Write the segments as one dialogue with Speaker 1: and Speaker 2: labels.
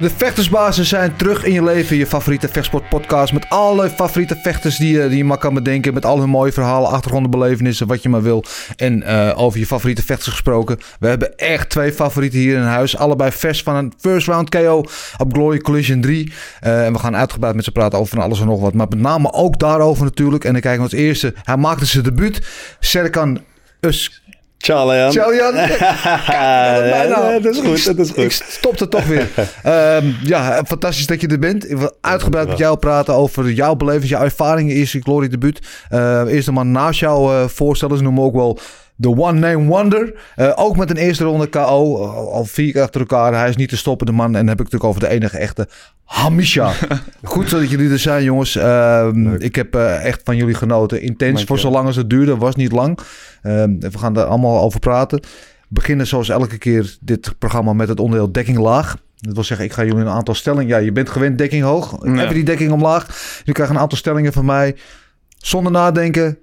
Speaker 1: De vechtersbazen zijn terug in je leven. Je favoriete vechtsportpodcast. Met alle favoriete vechters die je, die je maar kan bedenken. Met al hun mooie verhalen, achtergronden, belevenissen, wat je maar wil. En eh, over je favoriete vechters gesproken. We hebben echt twee favorieten hier in huis. Allebei vers van een first round KO op Glory Collision 3. Eh, en we gaan uitgebreid met ze praten over van alles en nog wat. Maar met name ook daarover natuurlijk. En dan kijken we als eerste. Hij maakte zijn debuut. Serkan Us
Speaker 2: Ciao, Jan. ja, dat is goed, dat is
Speaker 1: Ik
Speaker 2: goed.
Speaker 1: stopte toch weer. Ehm, ja, fantastisch dat je er bent. Ik wil uitgebreid met jou praten over jouw beleving, jouw ervaringen. Eerste Glory debuut. Uh, eerste man naast jou uh, voorstellen. Ze noemen ook wel de One Name Wonder. Uh, ook met een eerste ronde KO. Al vier keer achter elkaar. Hij is niet te stoppen, de man. En dan heb ik het natuurlijk over de enige echte Hamisha. Goed dat jullie er zijn, jongens. Uh, ik heb uh, echt van jullie genoten. Intens voor zolang als het duurde. Was niet lang. Uh, we gaan er allemaal over praten. We beginnen zoals elke keer dit programma met het onderdeel dekking laag. Dat wil zeggen, ik ga jullie een aantal stellingen... Ja, je bent gewend dekking hoog. Ja. Heb je die dekking omlaag? Je krijgt een aantal stellingen van mij. Zonder nadenken.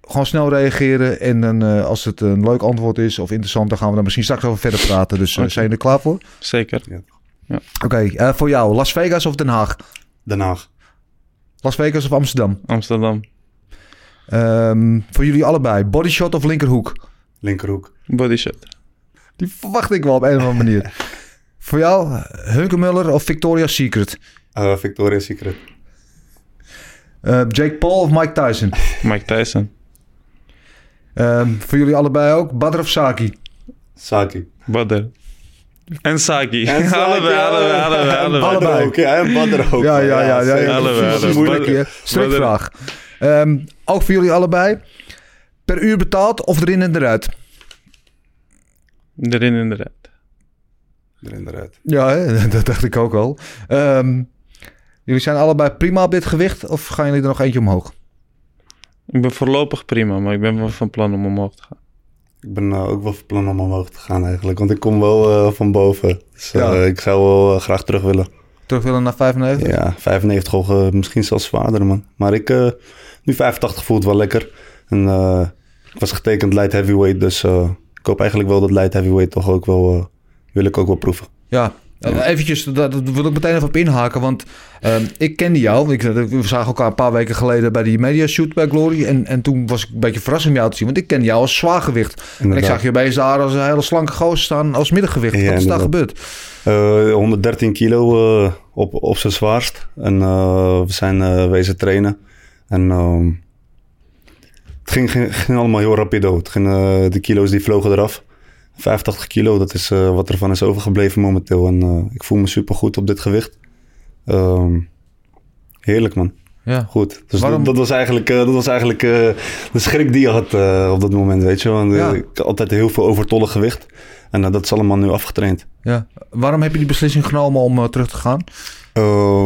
Speaker 1: Gewoon snel reageren. En dan, uh, als het een leuk antwoord is of interessant... dan gaan we daar misschien straks over verder praten. Dus uh, okay. zijn jullie er klaar voor?
Speaker 3: Zeker. Ja.
Speaker 1: Ja. Oké, okay, uh, voor jou. Las Vegas of Den Haag?
Speaker 2: Den Haag.
Speaker 1: Las Vegas of Amsterdam?
Speaker 3: Amsterdam.
Speaker 1: Um, voor jullie allebei. Bodyshot of linkerhoek?
Speaker 2: Linkerhoek.
Speaker 3: Bodyshot.
Speaker 1: Die verwacht ik wel op een of andere manier. voor jou, Hunkemuller of Victoria's Secret?
Speaker 2: Uh, Victoria's Secret.
Speaker 1: Uh, Jake Paul of Mike Tyson?
Speaker 3: Mike Tyson.
Speaker 1: Um, voor jullie allebei ook. Badr of Saki?
Speaker 2: Saki.
Speaker 3: Badr. En Saki.
Speaker 2: En Saki.
Speaker 3: allebei, allebei, allebei, allebei.
Speaker 2: allebei. Ook, ja, en Badr ook.
Speaker 1: Ja, ja, ja. ja, ja.
Speaker 3: Allebei,
Speaker 1: is moeilijk, hè? Strikvraag. Um, ook voor jullie allebei. Per uur betaald of erin en eruit?
Speaker 3: Erin en eruit.
Speaker 2: Erin en eruit.
Speaker 1: Ja, hè? dat dacht ik ook al. Um, jullie zijn allebei prima op dit gewicht of gaan jullie er nog eentje omhoog?
Speaker 3: Ik ben voorlopig prima, maar ik ben wel van plan om omhoog te gaan.
Speaker 2: Ik ben uh, ook wel van plan om omhoog te gaan eigenlijk, want ik kom wel uh, van boven. Dus uh, ja. ik zou wel graag terug willen.
Speaker 1: Terug willen naar 95?
Speaker 2: Ja, 95 of misschien zelfs zwaarder man. Maar ik, nu 85 voelt wel lekker. En ik was getekend light heavyweight, dus ik hoop eigenlijk wel dat light heavyweight toch ook wel, wil ik ook wel proeven.
Speaker 1: Ja, ja. Eventjes, dat, dat wil ik meteen even op inhaken, want uh, ik kende jou. Ik, we zagen elkaar een paar weken geleden bij die media shoot bij Glory. En, en toen was ik een beetje verrast om jou te zien, want ik ken jou als zwaargewicht. Inderdaad. En ik zag je bij daar als een hele slanke gozer staan als middengewicht. Ja, Wat is daar gebeurd?
Speaker 2: Uh, 113 kilo uh, op, op zijn zwaarst. En we zijn wezen trainen. En ehm, het ging, ging, ging, allemaal heel rapido. Het ging, de kilo's die vlogen eraf. 85 kilo, dat is uh, wat ervan is overgebleven momenteel. En uh, ik voel me super goed op dit gewicht. Um, heerlijk man.
Speaker 1: Ja.
Speaker 2: Goed. Dus dat, dat, was eigenlijk, uh, dat was eigenlijk de schrik die je had op dat moment, weet je. Want ja. ik had altijd heel veel overtollig gewicht. En dat is allemaal nu afgetraind.
Speaker 1: Ja. Waarom heb je die beslissing genomen om terug te gaan?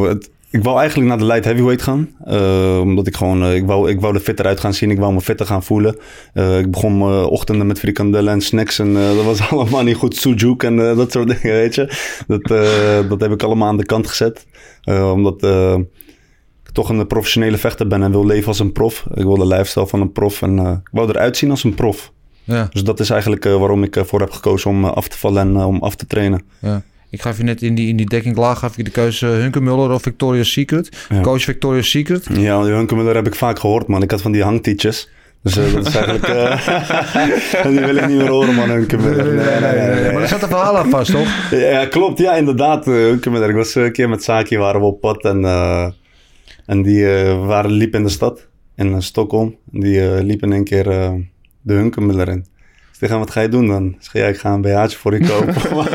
Speaker 2: het, ik wou eigenlijk naar de light heavyweight gaan. Uh, omdat ik gewoon, uh, ik, wou, ik wou er fitter uit gaan zien. Ik wou me fitter gaan voelen. Uh, ik begon mijn ochtenden met frikandellen en snacks. En dat was allemaal niet goed. Sujuk en dat soort dingen, weet je. Dat, dat heb ik allemaal aan de kant gezet. omdat ik toch een professionele vechter ben en wil leven als een prof. Ik wil de lifestyle van een prof. En ik wou eruit zien als een prof.
Speaker 1: Ja.
Speaker 2: Dus dat is eigenlijk waarom ik ervoor heb gekozen om af te vallen en om af te trainen.
Speaker 1: Ja. Ik gaf je net in die, in die dekking laag gaf je de keuze Hunkemuller of Victoria's Secret. Ja. Coach Victoria's Secret.
Speaker 2: Ja, die Hunkemuller heb ik vaak gehoord, man. Ik had van die hangteachers. Dus uh, dat is eigenlijk... Uh, die wil ik niet meer horen, man, Hunkemuller.
Speaker 1: Nee, nee, nee. Maar er zat een verhaal aan vast, toch?
Speaker 2: ja, klopt. Ja, inderdaad, Hunkemuller. Ik was een keer met Saki, waren we op pad. En, en die waren, liep in de stad, in Stockholm. Die liep in een keer de Hunkemuller in. Tegen wat ga je doen dan? Zeg ja, ik ga een BH'tje voor je kopen.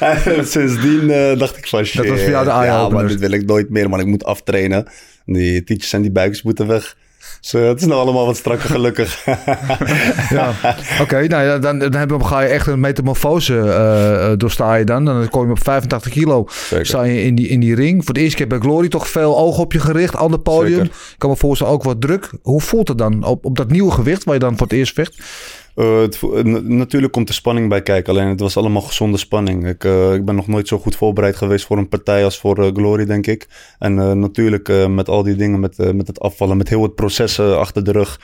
Speaker 2: en sindsdien uh, dacht ik van shit.
Speaker 1: Dat was jou de
Speaker 2: Ja, maar dit wil ik nooit meer, man. Ik moet aftrainen. Die tietjes en die buikjes moeten weg. Dus uh, het is nou allemaal wat strakker, gelukkig.
Speaker 1: ja, oké. Okay, nou ja, dan, dan heb je, ga je echt een metamorfose uh, doorsta je dan. Dan kom je op 85 kilo.
Speaker 2: Zeker.
Speaker 1: Sta je in die, in die ring. Voor de eerste keer bij Glory toch veel oog op je gericht. Ander podium.
Speaker 2: Zeker.
Speaker 1: Ik kan me voorstellen ook wat druk. Hoe voelt het dan op, op dat nieuwe gewicht waar je dan voor het eerst vecht?
Speaker 2: Eh, natuurlijk komt er spanning bij kijken. Alleen het was allemaal gezonde spanning. Ik, eh, ik ben nog nooit zo goed voorbereid geweest voor een partij als voor eh, Glory, denk ik. En natuurlijk met al die dingen, met, met het afvallen, met heel het proces achter de rug.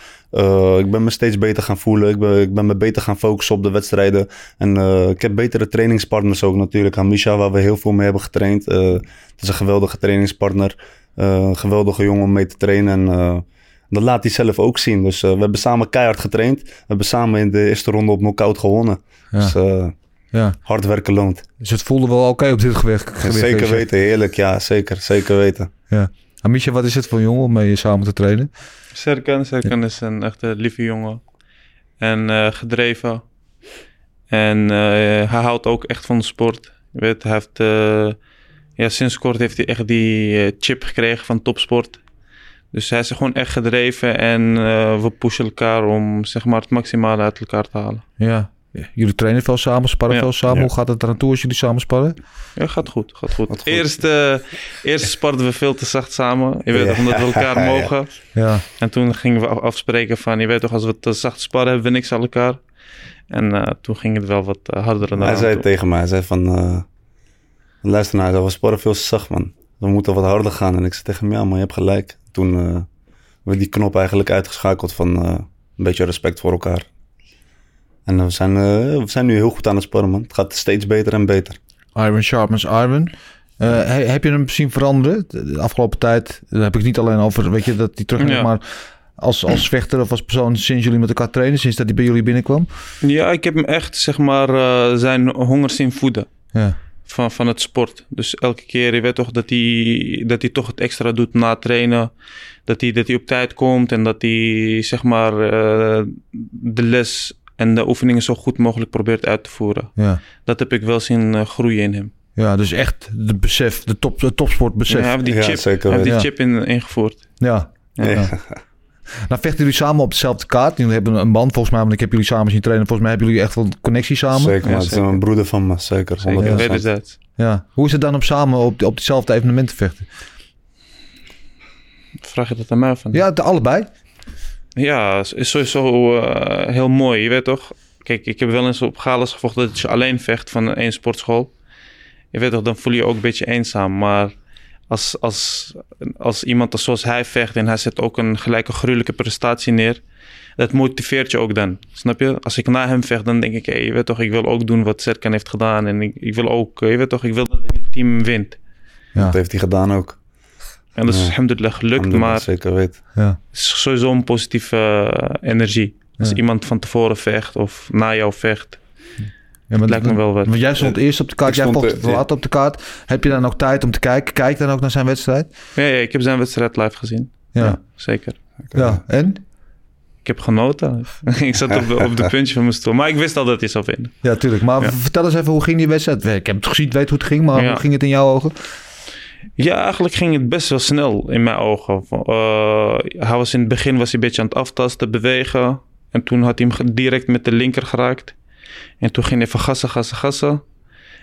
Speaker 2: Ik ben me steeds beter gaan voelen. Ik ben, ik ben me beter gaan focussen op de wedstrijden. En ik heb betere trainingspartners ook natuurlijk. Aan Misha, waar we heel veel mee hebben getraind. Het is een geweldige trainingspartner. Een geweldige jongen om mee te trainen. En dat laat hij zelf ook zien. Dus eh, we hebben samen keihard getraind. We hebben samen in de eerste ronde op knockout gewonnen.
Speaker 1: Ja.
Speaker 2: Dus eh,
Speaker 1: Ja.
Speaker 2: hard werken loont.
Speaker 1: Dus het voelde wel oké op dit gewicht. gewicht
Speaker 2: zeker weten, heerlijk. Ja, zeker. Zeker weten.
Speaker 1: Ja. Amisha, wat is het voor een jongen om mee samen te trainen?
Speaker 3: Serkan, Serkan is een echte lieve jongen. En eh, gedreven. En eh, hij houdt ook echt van de sport. Je weet, hij heeft... eh, ja, sinds kort heeft hij echt die chip gekregen van topsport. Dus hij is gewoon echt gedreven. En eh, we pushen elkaar om zeg maar, het maximale uit elkaar te halen.
Speaker 1: Ja. Jullie trainen veel samen, sparren
Speaker 3: Ja.
Speaker 1: veel samen.
Speaker 2: Ja.
Speaker 1: Hoe gaat het eraan toe als jullie samen sparren?
Speaker 3: Ja, gaat goed, gaat goed.
Speaker 2: Gaat goed.
Speaker 3: Eerst, eh, eerst sparden we veel te zacht samen. Je weet
Speaker 2: Ja.
Speaker 3: toch, omdat we elkaar
Speaker 2: Ja.
Speaker 3: mogen.
Speaker 1: Ja.
Speaker 3: En toen gingen we af- afspreken van, je weet toch, als we te zacht sparren, hebben we niks aan elkaar. En eh, toen ging het wel wat harder dan
Speaker 2: Hij zei tegen mij, hij zei van... eh, luister nou, hij zei, we sparren veel te zacht, man. We moeten wat harder gaan. En ik zei tegen hem, ja man, je hebt gelijk. Toen eh, hebben we die knop eigenlijk uitgeschakeld van eh, een beetje respect voor elkaar. En eh, we, zijn, eh, we zijn nu heel goed aan het sparren, man. Het gaat steeds beter en beter.
Speaker 1: Iron Sharpens Iron. Eh, he- heb je hem zien veranderen de afgelopen tijd? Daar heb ik niet alleen over, weet je, dat hij terug
Speaker 3: Ja.
Speaker 1: maar als, als vechter of als persoon sinds jullie met elkaar trainen, sinds dat hij bij jullie binnenkwam?
Speaker 3: Ja, ik heb hem echt, zeg maar, eh, zijn honger zien voeden.
Speaker 1: Ja.
Speaker 3: Van, van het sport. Dus elke keer, je weet toch, dat hij, dat hij toch het extra doet na trainen. Dat hij, dat hij op tijd komt en dat hij, zeg maar, eh, de les en de oefeningen zo goed mogelijk probeert uit te voeren.
Speaker 1: Ja.
Speaker 3: Dat heb ik wel zien eh, groeien in hem.
Speaker 1: ja, dus echt de besef, de, top, de topsport
Speaker 3: Ja,
Speaker 1: besef.
Speaker 3: hij
Speaker 1: Ja.
Speaker 3: heeft die
Speaker 2: Ja,
Speaker 3: chip,
Speaker 2: zeker
Speaker 3: hij heeft die chip in, ingevoerd.
Speaker 1: ja.
Speaker 3: Ja.
Speaker 1: Nou vechten jullie samen op dezelfde kaart. Jullie hebben een band volgens mij, want ik heb jullie samen zien trainen. Volgens mij hebben jullie echt wel een connectie samen.
Speaker 2: Zeker,
Speaker 3: Ja,
Speaker 2: man. Het is een broeder van me, zeker. 100%.
Speaker 3: Zeker, wederzijds.
Speaker 1: Ja. Hoe is het dan om samen op, op diezelfde evenement te vechten?
Speaker 3: Vraag je dat aan mij van?
Speaker 1: Ja, de allebei.
Speaker 3: Ja, is is sowieso eh, heel mooi, je weet toch? Kijk, ik heb wel eens op galas gevochten dat je alleen vecht van één sportschool. Je weet toch, dan voel je je ook een beetje eenzaam. Maar als, als, als iemand als zoals hij vecht en hij zet ook een gelijke gruwelijke prestatie neer, dat motiveert je ook dan. Snap je? Als ik na hem vecht, dan denk ik, hey, je weet toch, ik wil ook doen wat Serkan heeft gedaan. En ik, ik wil ook, je weet toch, ik wil dat het team wint.
Speaker 1: Ja.
Speaker 2: Dat heeft hij gedaan ook.
Speaker 3: En dat is
Speaker 2: Ja.
Speaker 3: alhamdulillah gelukt,
Speaker 2: Alhamdulillah,
Speaker 3: maar
Speaker 2: Zeker weten.
Speaker 1: Ja.
Speaker 3: het is sowieso een positieve eh, energie. Als
Speaker 1: Ja.
Speaker 3: iemand van tevoren vecht of na jou vecht.
Speaker 1: Ja, maar
Speaker 3: lijkt me wel wat.
Speaker 1: Want jij stond eerst op de kaart,
Speaker 2: Ik
Speaker 1: jij
Speaker 2: stond,
Speaker 1: vocht
Speaker 2: eh,
Speaker 1: later op de kaart. Heb je dan ook tijd om te kijken? Kijk dan ook naar zijn wedstrijd?
Speaker 3: Ja, ja, ik heb zijn wedstrijd live gezien.
Speaker 1: Ja.
Speaker 3: Ja,
Speaker 1: Ja.
Speaker 3: zeker.
Speaker 1: En?
Speaker 3: Ik heb genoten. ik zat op de, op de puntje van mijn stoel. Maar ik wist al dat hij zou winnen.
Speaker 1: Ja, tuurlijk. Maar
Speaker 3: Ja.
Speaker 1: vertel eens even, hoe ging die wedstrijd? Ik heb het gezien, weet hoe het ging, maar
Speaker 3: Ja.
Speaker 1: hoe ging het in jouw ogen?
Speaker 3: Ja, eigenlijk ging het best wel snel in mijn ogen. Eh, hij was in het begin was hij een beetje aan het aftasten, bewegen. En toen had hij hem direct met de linker geraakt. En toen ging hij even gassen, gassen, gassen.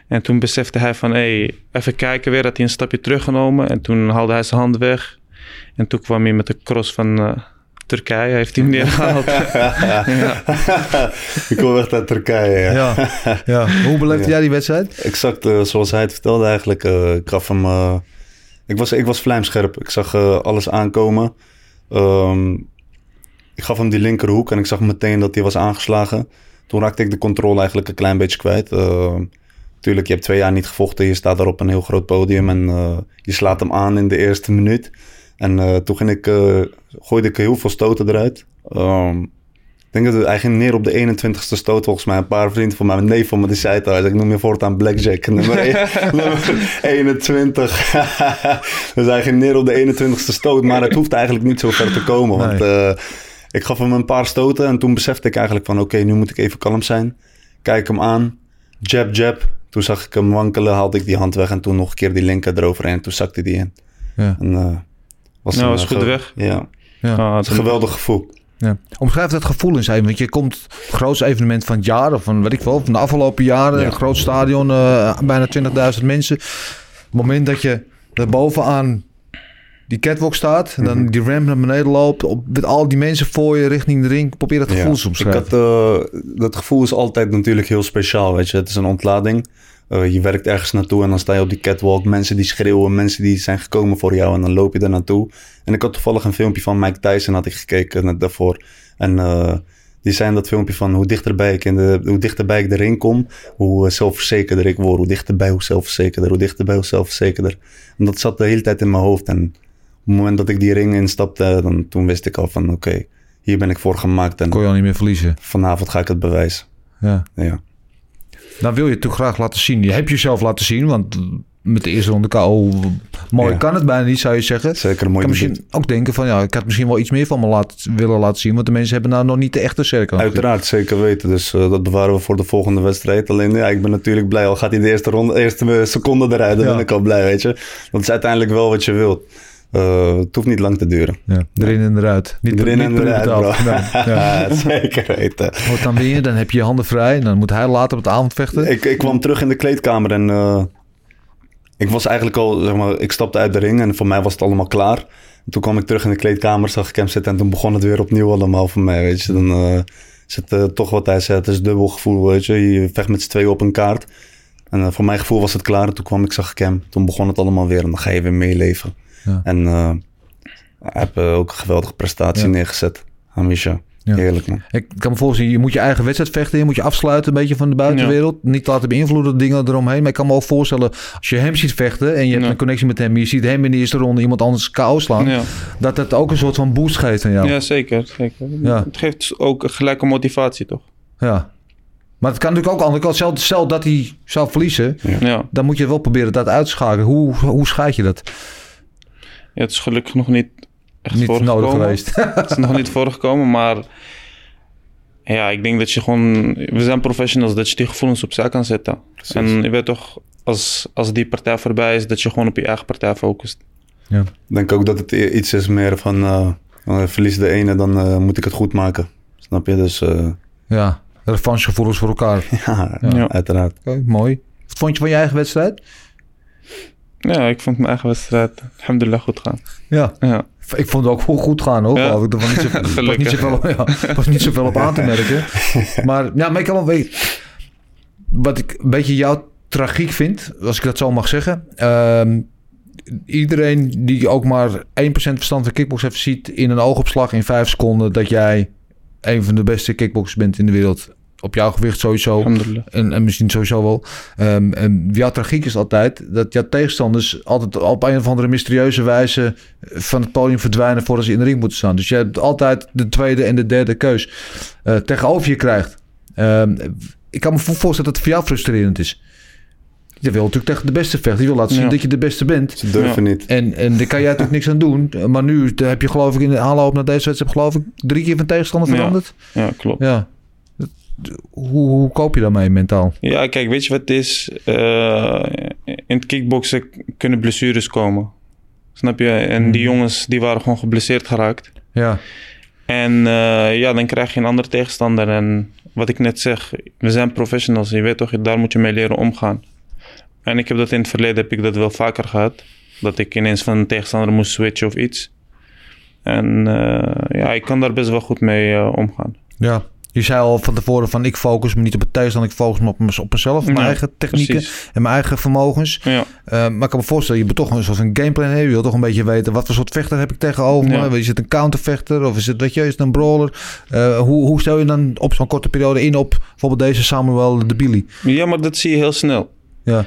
Speaker 3: En toen besefte hij van, hé, hey, even kijken weer. Had hij een stapje teruggenomen. En toen haalde hij zijn hand weg. En toen kwam hij met de cross van eh, Turkije. Heeft hij hem neergehaald. ja.
Speaker 2: ik kom echt uit Turkije, ja.
Speaker 1: Ja. ja. Hoe beleefde
Speaker 2: Ja.
Speaker 1: jij die wedstrijd?
Speaker 2: Exact eh, zoals hij het vertelde eigenlijk. eh, ik gaf hem... eh, ik, was, ik was vlijmscherp. Ik zag eh, alles aankomen. Ehm, ik gaf hem die linkerhoek en ik zag meteen dat hij was aangeslagen. Toen raakte ik de controle eigenlijk een klein beetje kwijt. Ehm, tuurlijk, je hebt twee jaar niet gevochten. Je staat daar op een heel groot podium en eh, je slaat hem aan in de eerste minuut. En eh, toen ging ik, gooide ik heel veel stoten eruit. Ehm, ik denk dat het eigenlijk neer op de 21ste stoot volgens mij. Een paar vrienden van mij, een neef van me, die zei het al. Ik noem je voortaan Blackjack, nummer, één- nummer 21. dus hij ging neer op de 21ste stoot. Maar het hoeft eigenlijk niet zo ver te komen. Want ik gaf hem een paar stoten en toen besefte ik eigenlijk van... Oké, nu moet ik even kalm zijn. Kijk hem aan. Jab, jab. Toen zag ik hem wankelen, haalde ik die hand weg... en toen nog een keer die linker eroverheen. En toen zakte die in.
Speaker 1: Ja.
Speaker 2: En, eh, was
Speaker 3: Nou, was
Speaker 2: eh,
Speaker 3: goed weg.
Speaker 2: Ja,
Speaker 1: Ja.
Speaker 3: Ah,
Speaker 2: het is een geweldig gevoel.
Speaker 1: Ja. Omschrijf dat gevoel eens even. Want je komt het grootste evenement van het jaar, of van weet ik wel, van de afgelopen jaren.
Speaker 2: Ja.
Speaker 1: Een groot stadion, eh, bijna 20.000 mensen. Het moment dat je er bovenaan die catwalk staat. En dan
Speaker 2: Mhm.
Speaker 1: die ramp naar beneden loopt. Op, met al die mensen voor je richting de ring. Probeer dat gevoel te
Speaker 2: Ik
Speaker 1: omschrijven.
Speaker 2: had, eh, dat gevoel is altijd natuurlijk heel speciaal, weet je. Het is een ontlading. Eh, je werkt ergens naartoe en dan sta je op die catwalk. Mensen die schreeuwen, mensen die zijn gekomen voor jou en dan loop je er naartoe. En ik had toevallig een filmpje van Mike Tyson had ik gekeken net daarvoor. En eh, die zei in dat filmpje van hoe dichterbij ik, in de, hoe dichterbij ik de ring kom, hoe zelfverzekerder ik word. Hoe dichterbij, hoe zelfverzekerder, hoe dichterbij, hoe zelfverzekerder. En dat zat de hele tijd in mijn hoofd. En op het moment dat ik die ring instapte, dan, toen wist ik al van oké, hier ben ik voor gemaakt. En
Speaker 1: Kon je al niet meer verliezen.
Speaker 2: vanavond ga ik het bewijzen.
Speaker 1: Ja.
Speaker 2: Ja.
Speaker 1: Dan wil je het toch graag laten zien. Je hebt jezelf laten zien. Want met de eerste ronde KO... Mooi
Speaker 2: Ja.
Speaker 1: kan het bijna niet, zou je zeggen.
Speaker 2: Zeker
Speaker 1: Ik
Speaker 2: mooi debuut.
Speaker 1: misschien ook denken van... Ja, ik had misschien wel iets meer van me laten, willen laten zien. Want de mensen hebben nou nog niet de echte cirkel.
Speaker 2: Uiteraard, zeker weten. Dus eh, dat bewaren we voor de volgende wedstrijd. Alleen ja, ik ben natuurlijk blij. Al gaat hij de eerste, ronde, eerste seconde eruit, dan
Speaker 1: Ja.
Speaker 2: ben ik al blij, weet je. Dat is uiteindelijk wel wat je wilt. Eh, het hoeft niet lang te duren.
Speaker 1: Ja, erin en eruit. Niet,
Speaker 2: Erin
Speaker 1: niet
Speaker 2: en eruit,
Speaker 1: betaald.
Speaker 2: bro.
Speaker 1: Nee, ja.
Speaker 2: zeker weten.
Speaker 1: Wordt dan win je, dan heb je je handen vrij. En dan moet hij later op de avond vechten.
Speaker 2: Ik, ik kwam terug in de kleedkamer en eh, ik was eigenlijk al, zeg maar, ik stapte uit de ring en voor mij was het allemaal klaar. En toen kwam ik terug in de kleedkamer, zag ik hem zitten en toen begon het weer opnieuw allemaal voor mij, weet je. Dan het eh, toch wat hij zei, het is dubbel gevoel, weet je. Je vecht met z'n tweeën op een kaart. En voor mijn gevoel was het klaar en toen kwam ik, zag ik hem. Toen begon het allemaal weer en dan ga je weer meeleven.
Speaker 1: Ja.
Speaker 2: En eh, hij heeft eh, ook een geweldige prestatie
Speaker 1: Ja.
Speaker 2: neergezet. Hamisha,
Speaker 1: Ja.
Speaker 2: heerlijk man.
Speaker 1: Ik kan me voorstellen, je moet je eigen wedstrijd vechten. Je moet je afsluiten een beetje van de buitenwereld. Niet laten beïnvloeden door dingen eromheen. Maar ik kan me ook voorstellen, als je hem ziet vechten... en je hebt
Speaker 3: Ja.
Speaker 1: een connectie met hem... je ziet hem in de eerste ronde iemand anders KO slaan... Dat het ook een soort van boost geeft aan jou.
Speaker 3: ja zeker. zeker. Het geeft ook gelijke motivatie, toch?
Speaker 1: Ja. Maar het kan natuurlijk ook andere kant. Stel, stel dat hij zou verliezen...
Speaker 3: Ja.
Speaker 1: dan moet je wel proberen dat uit te schakelen. Hoe, hoe scheid je dat?
Speaker 3: Ja, het is gelukkig nog niet echt
Speaker 1: Niet
Speaker 3: voorgekomen.
Speaker 1: nodig geweest.
Speaker 3: Het is nog niet voorgekomen, maar ja, ik denk dat je gewoon, we zijn professionals, dat je die gevoelens opzij kan zetten. En je weet toch, als, als die partij voorbij is, dat je gewoon op je eigen partij focust.
Speaker 2: Ik denk ook dat het iets is meer van, eh eh, verlies de ene, dan eh, moet ik het goed maken. Snap je? Dus eh,
Speaker 1: ja, revanchegevoelens voor elkaar.
Speaker 2: ja,
Speaker 3: Ja.
Speaker 2: uiteraard.
Speaker 1: Oké, mooi. Wat vond je van je eigen wedstrijd?
Speaker 3: Ja, ik vond mijn eigen wedstrijd, alhamdulillah, goed gaan.
Speaker 1: Ja,
Speaker 3: Ja,
Speaker 1: ik vond het ook goed, goed gaan hoor.
Speaker 3: Ja.
Speaker 1: Ik. Was niet, zo, was, niet
Speaker 3: Gelukkig.
Speaker 1: zoveel, op- ja, was niet zoveel op aan te merken. Maar, ja, maar ik kan wel weten... Wat ik een beetje jouw tragiek vind, als ik dat zo mag zeggen... ehm, iedereen die ook maar 1% verstand van kickbox heeft... ziet in een oogopslag in 5 seconden... dat jij een van de beste kickboxers bent in de wereld. Op jouw gewicht sowieso. En, en misschien sowieso wel. Ehm en jouw tragiek is altijd dat jouw tegenstanders altijd op een of andere mysterieuze wijze van het podium verdwijnen voordat ze in de ring moeten staan. Dus je hebt altijd de tweede en de derde keus eh, tegenover je krijgt. Ehm, ik kan me voorstellen dat het voor jou frustrerend is. Je wil natuurlijk tegen de beste vechten. Je wil laten zien
Speaker 3: Ja.
Speaker 1: dat je de beste bent.
Speaker 2: Ze durven niet.
Speaker 1: En, en daar kan jij natuurlijk niks aan doen. Maar nu heb je geloof ik in de aanloop naar deze wedstrijd... geloof ik drie keer van tegenstander
Speaker 3: Ja.
Speaker 1: veranderd.
Speaker 3: Ja, klopt.
Speaker 1: Ja. Hoe, hoe koop je daarmee mentaal?
Speaker 3: Ja, kijk, weet je wat het is? Eh, in het kickboksen kunnen blessures komen. Snap je? En die jongens die waren gewoon geblesseerd geraakt.
Speaker 1: Ja.
Speaker 3: En eh, ja, dan krijg je een andere tegenstander. En wat ik net zeg, we zijn professionals. Je weet toch, daar moet je mee leren omgaan. En ik heb dat in het verleden heb ik dat wel vaker gehad. Dat ik ineens van een tegenstander moest switchen of iets. En eh, ja, ik kan daar best wel goed mee omgaan.
Speaker 1: Ja. Je zei al van tevoren van ik focus me niet op het tegenstander, ik focus me op, mez- op mezelf, op mijn eigen technieken
Speaker 3: precies.
Speaker 1: en mijn eigen vermogens.
Speaker 3: Ja,
Speaker 1: Uh, maar ik kan me voorstellen, je moet toch een soort van gameplan hebben. Je wil toch een beetje weten wat voor soort vechter heb ik tegenover me. Is het een countervechter of is het, weet je, is het een brawler? Uh, hoe, hoe stel je dan op zo'n korte periode in op bijvoorbeeld deze Samuel de Billy?
Speaker 3: ja, maar dat zie je heel snel.
Speaker 1: Ja,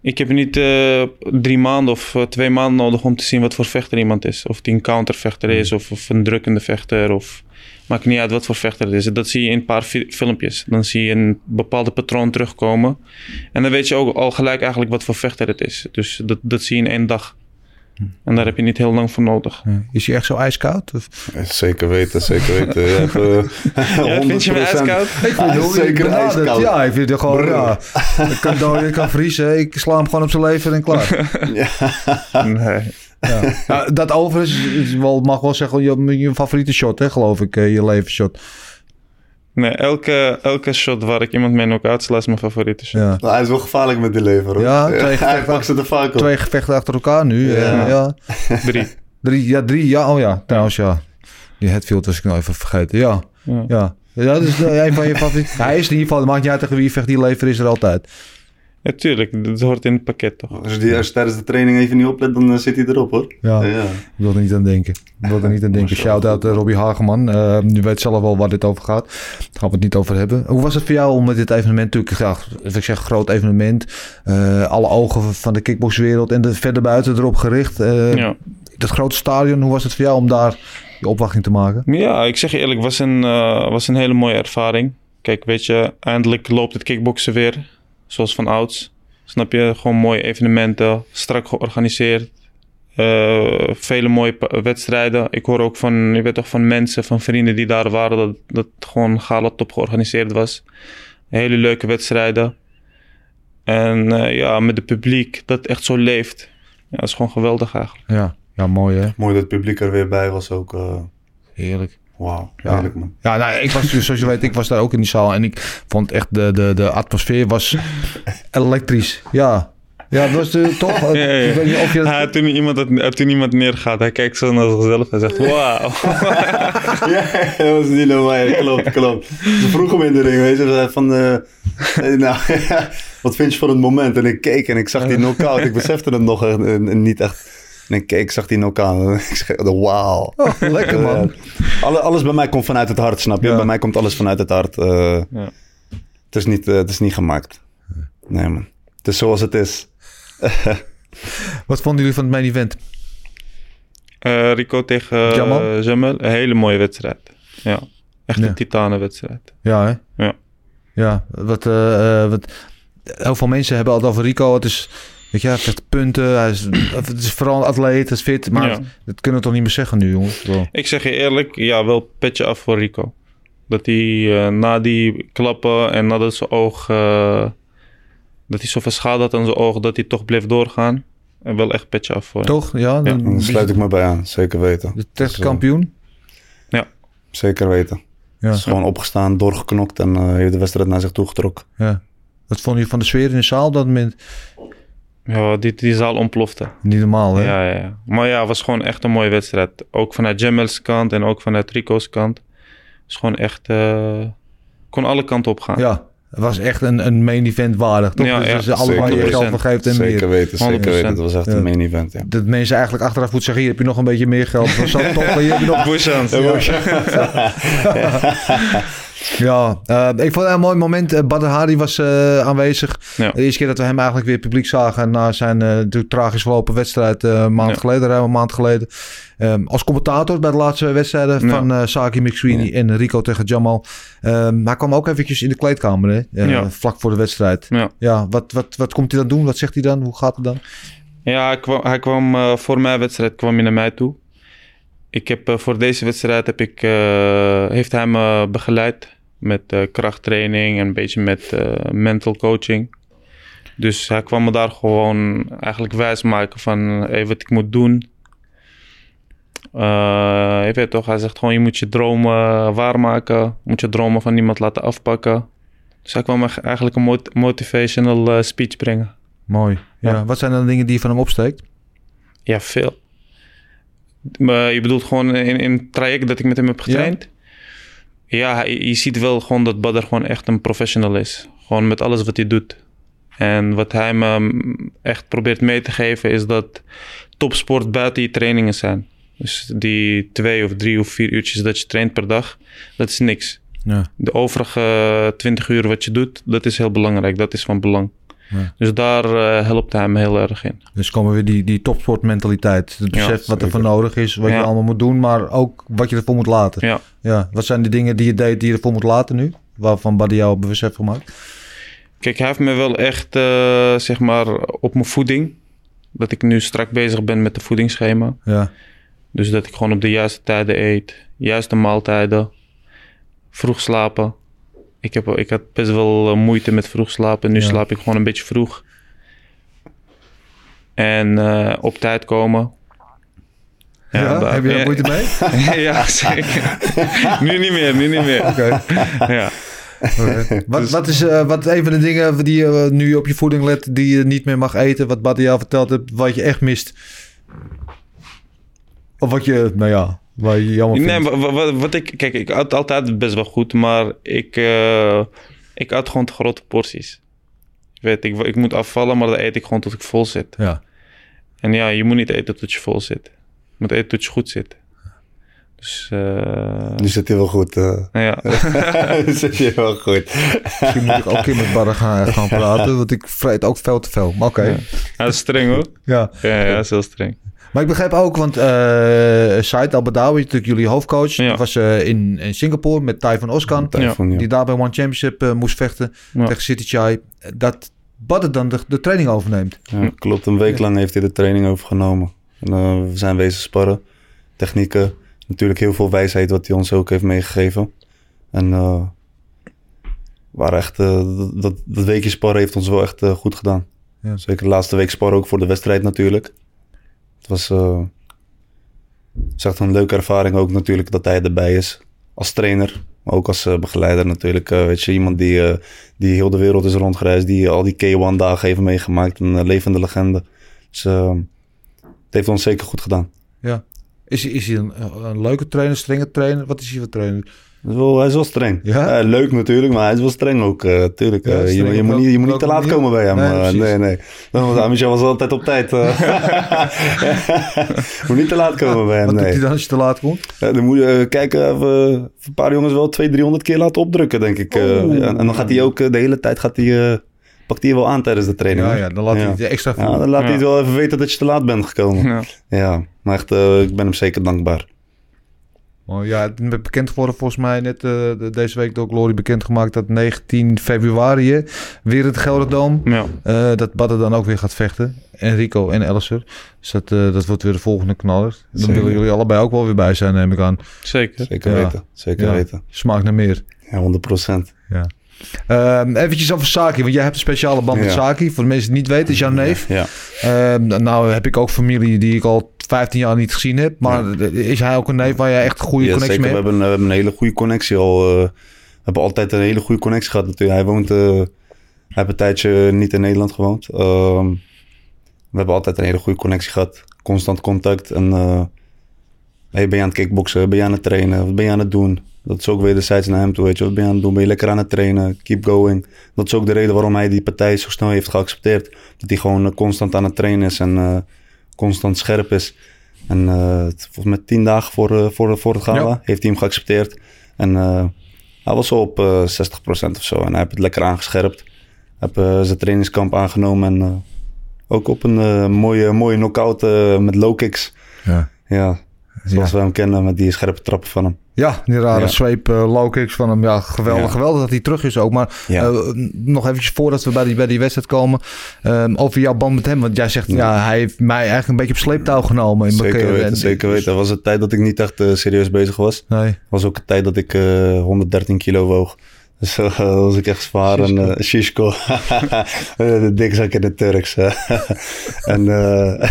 Speaker 3: Ik heb niet eh, drie maanden of eh, twee maanden nodig om te zien wat voor vechter iemand is. Of die een countervechter is of, of een drukkende vechter. Of, maakt niet uit wat voor vechter het is. Dat zie je in een paar fi- filmpjes. Dan zie je een bepaalde patroon terugkomen. En dan weet je ook al gelijk eigenlijk wat voor vechter het is. Dus dat, dat zie je in één dag. En daar heb je niet heel lang voor nodig.
Speaker 1: Is hij echt zo ijskoud? Of?
Speaker 2: Zeker weten, zeker weten. Je hebt,
Speaker 3: Ja, vind je me
Speaker 2: 100%.
Speaker 3: ijskoud?
Speaker 1: Ik vind het
Speaker 2: zeker
Speaker 1: benaderd.
Speaker 2: ijskoud.
Speaker 1: Ja, ik vind het gewoon,
Speaker 2: Brrr.
Speaker 1: ja. Ik kan ik kan vriezen. Ik sla hem gewoon op zijn leven en klaar.
Speaker 3: Nee.
Speaker 1: Ja. Nou, dat overigens is wel, mag wel zeggen je, je favoriete shot, hè, geloof ik. eh, Je levensshot.
Speaker 3: nee elke, elke shot waar ik iemand mee knock-out sla is mijn favoriete shot.
Speaker 1: Ja.
Speaker 2: Nou, hij is wel gevaarlijk met die lever hoor.
Speaker 1: Ja, twee gevechten.
Speaker 2: pakt ze er vaak op.
Speaker 1: Twee gevechten achter elkaar nu.
Speaker 2: Ja.
Speaker 1: Ja. ja.
Speaker 3: Drie.
Speaker 1: Drie, ja, drie, ja, oh ja. Trouwens, ja. Die Hetfield was ik nou even vergeten. Ja,
Speaker 3: Ja.
Speaker 1: ja. Ja, dat is eh, een van je favorieten. Hij is in ieder geval, het maakt niet uit tegen wie je vecht, die lever is er altijd.
Speaker 3: Ja, tuurlijk. Dat hoort in het pakket toch?
Speaker 2: Als je, als je tijdens de training even niet oplet, dan eh, zit hij erop hoor.
Speaker 1: Ja.
Speaker 2: ja.
Speaker 1: Ik wil er niet aan denken. Ik wil er niet aan denken. Shout-out uh, Robbie Hageman. Uh, je weet zelf wel waar dit over gaat. Daar gaan we het niet over hebben. Hoe was het voor jou om met dit evenement natuurlijk... Ja, ik zeg groot evenement. Uh, alle ogen van de kickboxwereld en de verder buiten erop gericht. Uh,
Speaker 3: Ja.
Speaker 1: Dat grote stadion, hoe was het voor jou om daar je opwachting te maken?
Speaker 3: Ja, ik zeg je eerlijk, was een, eh, was een hele mooie ervaring. Kijk, weet je, eindelijk loopt het kickboksen weer. Zoals van ouds. Snap je? Gewoon mooie evenementen, strak georganiseerd. Eh, vele mooie wedstrijden. Ik hoor ook van, je weet toch, van mensen, van vrienden die daar waren, dat, dat het gewoon gala top georganiseerd was. Hele leuke wedstrijden. En eh, ja, met het publiek dat echt zo leeft. Ja, dat is gewoon geweldig eigenlijk.
Speaker 1: Ja, ja mooi hè?
Speaker 2: Mooi dat het publiek er weer bij was ook. eh
Speaker 1: Heerlijk.
Speaker 2: Wauw,
Speaker 1: Ja.
Speaker 2: heerlijk man.
Speaker 1: Ja, nou, ik was, dus, zoals je weet, ik was daar ook in die zaal. En ik vond echt de, de, de atmosfeer was elektrisch. Ja. Ja, dat was de, toch?
Speaker 3: Ja, ja, ja.
Speaker 1: Ik weet niet of je dat-
Speaker 3: Ja, toen, iemand toen iemand neergaat, hij kijkt zo naar zichzelf en zegt: Wauw.
Speaker 2: ja, dat was niet normaal. Klopt, klopt. Ze vroeg hem in de ring, weet je. Van, eh, eh, nou, wat vind je van het moment? En ik keek en ik zag die knockout. Ik besefte het nog eh, niet echt. En ik zag die knockout. En ik zeg, wauw.
Speaker 1: Oh, lekker man.
Speaker 2: Ja. Alle- alles bij mij komt vanuit het hart, snap je?
Speaker 1: Ja.
Speaker 2: Bij mij komt alles vanuit het hart. eh,
Speaker 3: Ja.
Speaker 2: het, is niet, eh, het is niet gemaakt. Nee man. Het is zoals het is.
Speaker 1: Wat vonden jullie van het main event?
Speaker 3: Eh, Rico tegen uh,
Speaker 1: Jamal?
Speaker 3: Jamal, een hele mooie wedstrijd. Ja, echt
Speaker 1: Ja.
Speaker 3: een titanenwedstrijd.
Speaker 1: Ja, hè?
Speaker 3: Ja.
Speaker 1: Ja, wat, eh, eh, wat... Heel veel mensen hebben het over Rico. Het is... Weet je, hij vecht punten. Hij is, het is vooral een atleet, het is fit. Maar
Speaker 3: Ja.
Speaker 1: dat kunnen we toch niet meer zeggen nu, jongens? Wel.
Speaker 3: Ik zeg je eerlijk, ja, wel petje af voor Rico. Dat hij eh, na die klappen en nadat zijn oog... eh, dat hij zoveel schade had aan zijn oog, dat hij toch bleef doorgaan. En wel echt petje af voor hem.
Speaker 1: Toch? Ja, dan,
Speaker 2: sluit ik me bij aan. Zeker weten.
Speaker 1: de testkampioen.
Speaker 2: Zeker weten.
Speaker 1: Ja.
Speaker 2: Is gewoon opgestaan, doorgeknokt en eh, heeft de wedstrijd naar zich toe getrokken.
Speaker 1: ja. Wat vond je van de sfeer in de zaal op dat moment?
Speaker 3: Ja, die, die zaal ontplofte.
Speaker 1: Niet normaal, hè?
Speaker 3: Ja, ja, ja. Maar ja, het was gewoon echt een mooie wedstrijd. Ook vanuit Jamel's kant en ook vanuit Rico's kant. Het is gewoon echt... eh, kon alle kanten op gaan.
Speaker 1: Ja, het was echt een, een main event waardig, toch?
Speaker 3: Ja,
Speaker 1: dus
Speaker 3: ja,
Speaker 1: je allemaal je geld
Speaker 3: 100%.
Speaker 1: voor geeft en
Speaker 2: Zeker
Speaker 1: meer.
Speaker 2: weten, zeker
Speaker 3: 100%.
Speaker 2: weten. Het was echt
Speaker 1: Ja.
Speaker 2: een main event, ja.
Speaker 1: Dat mensen eigenlijk achteraf moeten zeggen, hier heb je nog een beetje meer geld. Dat was zo top, hier heb je nog...
Speaker 3: Bushans.
Speaker 1: Ja, eh, ik vond het een mooi moment. Uh, Badr Hari was eh, aanwezig.
Speaker 3: Ja.
Speaker 1: De eerste keer dat we hem eigenlijk weer publiek zagen na zijn eh, tragisch verlopen wedstrijd eh, een maand
Speaker 3: Ja.
Speaker 1: geleden, ruim een maand geleden. Ehm, als commentator bij de laatste wedstrijden
Speaker 3: Ja.
Speaker 1: van eh Saki McSweeney en Rico tegen Jamal. Ehm, hij kwam ook eventjes in de kleedkamer, hè? eh,
Speaker 3: Ja.
Speaker 1: vlak voor de wedstrijd.
Speaker 3: Ja.
Speaker 1: Wat, wat, wat komt hij dan doen? Wat zegt hij dan? Hoe gaat het dan?
Speaker 3: Ja, hij kwam, hij kwam eh, voor mijn wedstrijd kwam hij naar mij toe. Ik heb eh, voor deze wedstrijd heb ik, eh, heeft hij me begeleid met eh, krachttraining en een beetje met mental coaching. Dus hij kwam me daar gewoon eigenlijk wijs maken van hey, wat ik moet doen. Je weet toch, hij zegt gewoon je moet je dromen waarmaken. Moet je dromen van niemand laten afpakken. Dus hij kwam eigenlijk een mot- motivational speech brengen.
Speaker 1: Mooi. Ja.
Speaker 3: Ja.
Speaker 1: Wat zijn dan de dingen die je van hem opsteekt?
Speaker 3: Ja, veel. Je bedoelt gewoon in, in het traject dat ik met hem heb getraind? Ja, je ziet wel gewoon dat Badr gewoon echt een professional is. Gewoon met alles wat hij doet. En wat hij me echt probeert mee te geven is dat topsport buiten je trainingen zijn. Dus die twee of drie of vier uurtjes dat je traint per dag, dat is niks.
Speaker 1: Ja.
Speaker 3: De overige 20 uur wat je doet, dat is heel belangrijk. Dat is van belang.
Speaker 1: Ja.
Speaker 3: Dus daar eh, helpt hij me heel erg in.
Speaker 1: Dus komen weer die, die topsportmentaliteit. Het besef wat er voor nodig is, wat je allemaal moet doen, maar ook wat je ervoor moet laten.
Speaker 3: Ja.
Speaker 1: Ja. Wat zijn de dingen die je deed die je ervoor moet laten nu? Waarvan Buddy jou op bewust heeft gemaakt?
Speaker 3: Kijk, hij heeft me wel echt, eh, zeg maar, op mijn voeding. Dat ik nu strak bezig ben met de voedingsschema.
Speaker 1: Ja.
Speaker 3: Dus dat ik gewoon op de juiste tijden eet. Juiste maaltijden. Vroeg slapen. Ik, heb, ik had best wel eh, moeite met vroeg slapen. Nu
Speaker 1: Ja.
Speaker 3: slaap ik gewoon een beetje vroeg. En eh, op tijd komen.
Speaker 1: Ja,
Speaker 3: daar-
Speaker 1: heb je daar
Speaker 3: ja.
Speaker 1: moeite mee?
Speaker 3: ja, zeker. nu niet meer, nu niet meer.
Speaker 1: Oké.
Speaker 3: Ja.
Speaker 1: Wat, wat is eh, wat een van de dingen die je nu op je voeding let, die je niet meer mag eten? Wat jou verteld heeft, wat je echt mist? Of wat je, nou ja, waar je jammer vindt.
Speaker 3: Nee, maar wa- wa- wat ik... Kijk, ik at altijd best wel goed, maar ik, eh, ik at gewoon te grote porties. Je weet, ik, ik moet afvallen, maar dan eet ik gewoon tot ik vol zit.
Speaker 1: Ja.
Speaker 3: En ja, je moet niet eten tot je vol zit. Je moet eten tot je goed zit. Dus, eh,
Speaker 2: Nu zit hij wel goed. eh.
Speaker 3: nou ja.
Speaker 2: nu zit hij wel goed.
Speaker 1: Misschien moet ik ook een keer met Barre gaan, gaan praten, want ik vreet ook veel te veel. Maar oké.
Speaker 3: Ja. Ja, dat is streng hoor.
Speaker 1: Ja.
Speaker 3: Ja, ja, dat is heel streng.
Speaker 1: Maar ik begreep ook, want eh Said Al-Badawi, natuurlijk jullie hoofdcoach,
Speaker 3: Ja.
Speaker 1: was eh, in, in Singapore met Tai van Oskan.
Speaker 2: Typhoon, ja.
Speaker 1: Die daar bij One Championship eh, moest vechten
Speaker 3: Ja.
Speaker 1: tegen City Chai. Dat Badr dan de, de training overneemt.
Speaker 2: Ja, klopt. Een week lang heeft hij de training overgenomen. En, eh, we zijn wezen sparren. Technieken. Natuurlijk heel veel wijsheid wat hij ons ook heeft meegegeven. En eh, we waren echt, eh, dat, dat, weekje sparren heeft ons wel echt goed gedaan.
Speaker 1: Ja.
Speaker 2: Zeker de laatste week sparren ook voor de wedstrijd natuurlijk. Het was is echt een leuke ervaring ook natuurlijk dat hij erbij is. Als trainer, maar ook als eh, begeleider natuurlijk. Eh, weet je, iemand die, die heel de wereld is rondgereisd. Die al die K1 dagen heeft meegemaakt. Een levende legende. Dus het heeft ons zeker goed gedaan.
Speaker 1: Ja. Is, hij- is hij een, een leuke trainer, strenge trainer? Wat is hij voor trainer?
Speaker 2: Hij is wel, hij is wel streng.
Speaker 1: Ja?
Speaker 2: Eh, leuk natuurlijk, maar hij is wel streng ook. eh tuurlijk.
Speaker 1: Ja,
Speaker 2: Eh, je, je moet niet, je moet niet te laat
Speaker 1: manier?
Speaker 2: komen bij hem.
Speaker 1: Nee,
Speaker 2: nee, nee. Dan, Michel was altijd op tijd. moet niet te laat komen bij hem,
Speaker 1: Wat doet hij dan als je te laat komt?
Speaker 2: Ja, dan moet je kijken of we een paar jongens wel 200, 300 keer laten opdrukken, denk ik. Eh, ja, en dan gaat hij ook de hele tijd gaat hij, eh, pakt hij je wel aan tijdens de training.
Speaker 1: Ja, ja, dan laat hij
Speaker 2: Ja.
Speaker 1: het extra
Speaker 2: Ja, dan laat hij het wel even weten dat je te laat bent gekomen.
Speaker 3: Ja.
Speaker 2: Ja, maar echt, eh, ik ben hem zeker dankbaar.
Speaker 1: Oh, ja, het is bekend geworden volgens mij net eh, de- deze week door Glory bekendgemaakt dat 19 februari weer het Gelderdoom.
Speaker 3: Ja.
Speaker 1: eh dat Badder dan ook weer gaat vechten. Enrico en Elser. Dus dat, eh, dat wordt weer de volgende knaller. Dan
Speaker 2: Zeker.
Speaker 1: willen jullie allebei ook wel weer bij zijn, neem ik aan.
Speaker 3: Zeker.
Speaker 2: Zeker
Speaker 1: Ja.
Speaker 2: weten, zeker
Speaker 1: Ja.
Speaker 2: weten.
Speaker 1: Smaakt naar meer.
Speaker 2: Ja, 100 procent.
Speaker 1: Ehm eventjes over Saki, want jij hebt een speciale band met
Speaker 2: Ja.
Speaker 1: Saki. Voor de mensen die het niet weten, is jouw neef.
Speaker 2: Ja,
Speaker 1: Ehm, nou heb ik ook familie die ik al 15 jaar niet gezien heb. Maar is hij ook een neef waar jij echt een goede
Speaker 2: ja
Speaker 1: connectie
Speaker 2: zeker. We
Speaker 1: mee hebt?
Speaker 2: hebben, we hebben een hele goede connectie al. eh, we hebben altijd een hele goede connectie gehad natuurlijk. Hij woont, eh, hij heeft een tijdje niet in Nederland gewoond. Ehm, we hebben altijd een hele goede connectie gehad. Constant contact. En eh, hey, ben je aan het kickboksen? Ben je aan het trainen? Wat ben je aan het doen? Dat is ook wederzijds naar hem toe. Weet je. Wat ben je aan het doen? Ben je lekker aan het trainen? Keep going. Dat is ook de reden waarom hij die partij zo snel heeft geaccepteerd. Dat hij gewoon constant aan het trainen is en constant scherp is. En eh, het- volgens mij tien dagen voor, eh, voor, voor het gala
Speaker 1: Ja.
Speaker 2: heeft hij hem geaccepteerd. En eh, hij was zo op eh 60% of zo. En hij heeft het lekker aangescherpt. Eh, zijn trainingskamp aangenomen. En ook op een mooie, mooie knockout met low kicks.
Speaker 1: Ja.
Speaker 2: Ja, zoals
Speaker 1: Ja.
Speaker 2: we hem kennen met die scherpe trappen van hem.
Speaker 1: Ja, die rare
Speaker 2: Ja.
Speaker 1: sweep uh, low kicks van hem. Ja, geweldig.
Speaker 2: Ja.
Speaker 1: Geweldig dat hij terug is ook. Maar eh, nog eventjes voordat we bij die, bij die wedstrijd komen. ehm, over jouw band met hem. Want jij zegt, ja. Hij heeft mij eigenlijk een beetje op sleeptouw genomen. In mijn
Speaker 2: Zeker
Speaker 1: carrière.
Speaker 2: weten,
Speaker 1: En-
Speaker 2: zeker weten. Er was een tijd dat ik niet echt eh, serieus bezig was.
Speaker 1: Nee.
Speaker 2: was ook een tijd dat ik eh 113 kilo woog. Dus eh, was ik echt zwaar. En, eh shishko. Eh, de dikzak in het Turks. en eh,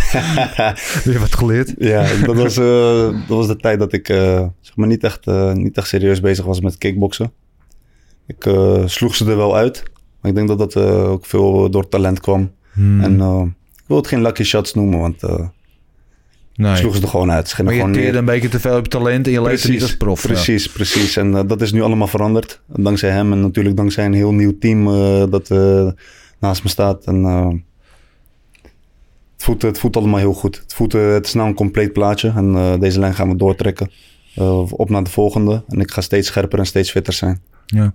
Speaker 1: Weer wat geleerd.
Speaker 2: ja, dat was, eh, dat was de tijd dat ik eh, zeg maar niet, echt, eh, niet echt serieus bezig was met kickboksen. Ik eh, sloeg ze er wel uit. Maar ik denk dat dat eh, ook veel door talent kwam.
Speaker 1: Hmm.
Speaker 2: En eh, ik wil het geen lucky shots noemen, want eh
Speaker 1: nee.
Speaker 2: ik sloeg ze er gewoon uit. Ze
Speaker 1: maar je
Speaker 2: gewoon neer.
Speaker 1: een beetje te veel op talent en je leefde niet als prof. ja.
Speaker 2: Precies, precies. En eh, dat is nu allemaal veranderd. Dankzij hem en natuurlijk dankzij een heel nieuw team eh, dat eh, naast me staat. En, het, voelt, het voelt allemaal heel goed. Het, voelt, het is nou een compleet plaatje. En deze lijn gaan we doortrekken. Op naar de volgende. En ik ga steeds scherper en steeds fitter zijn.
Speaker 1: Ja.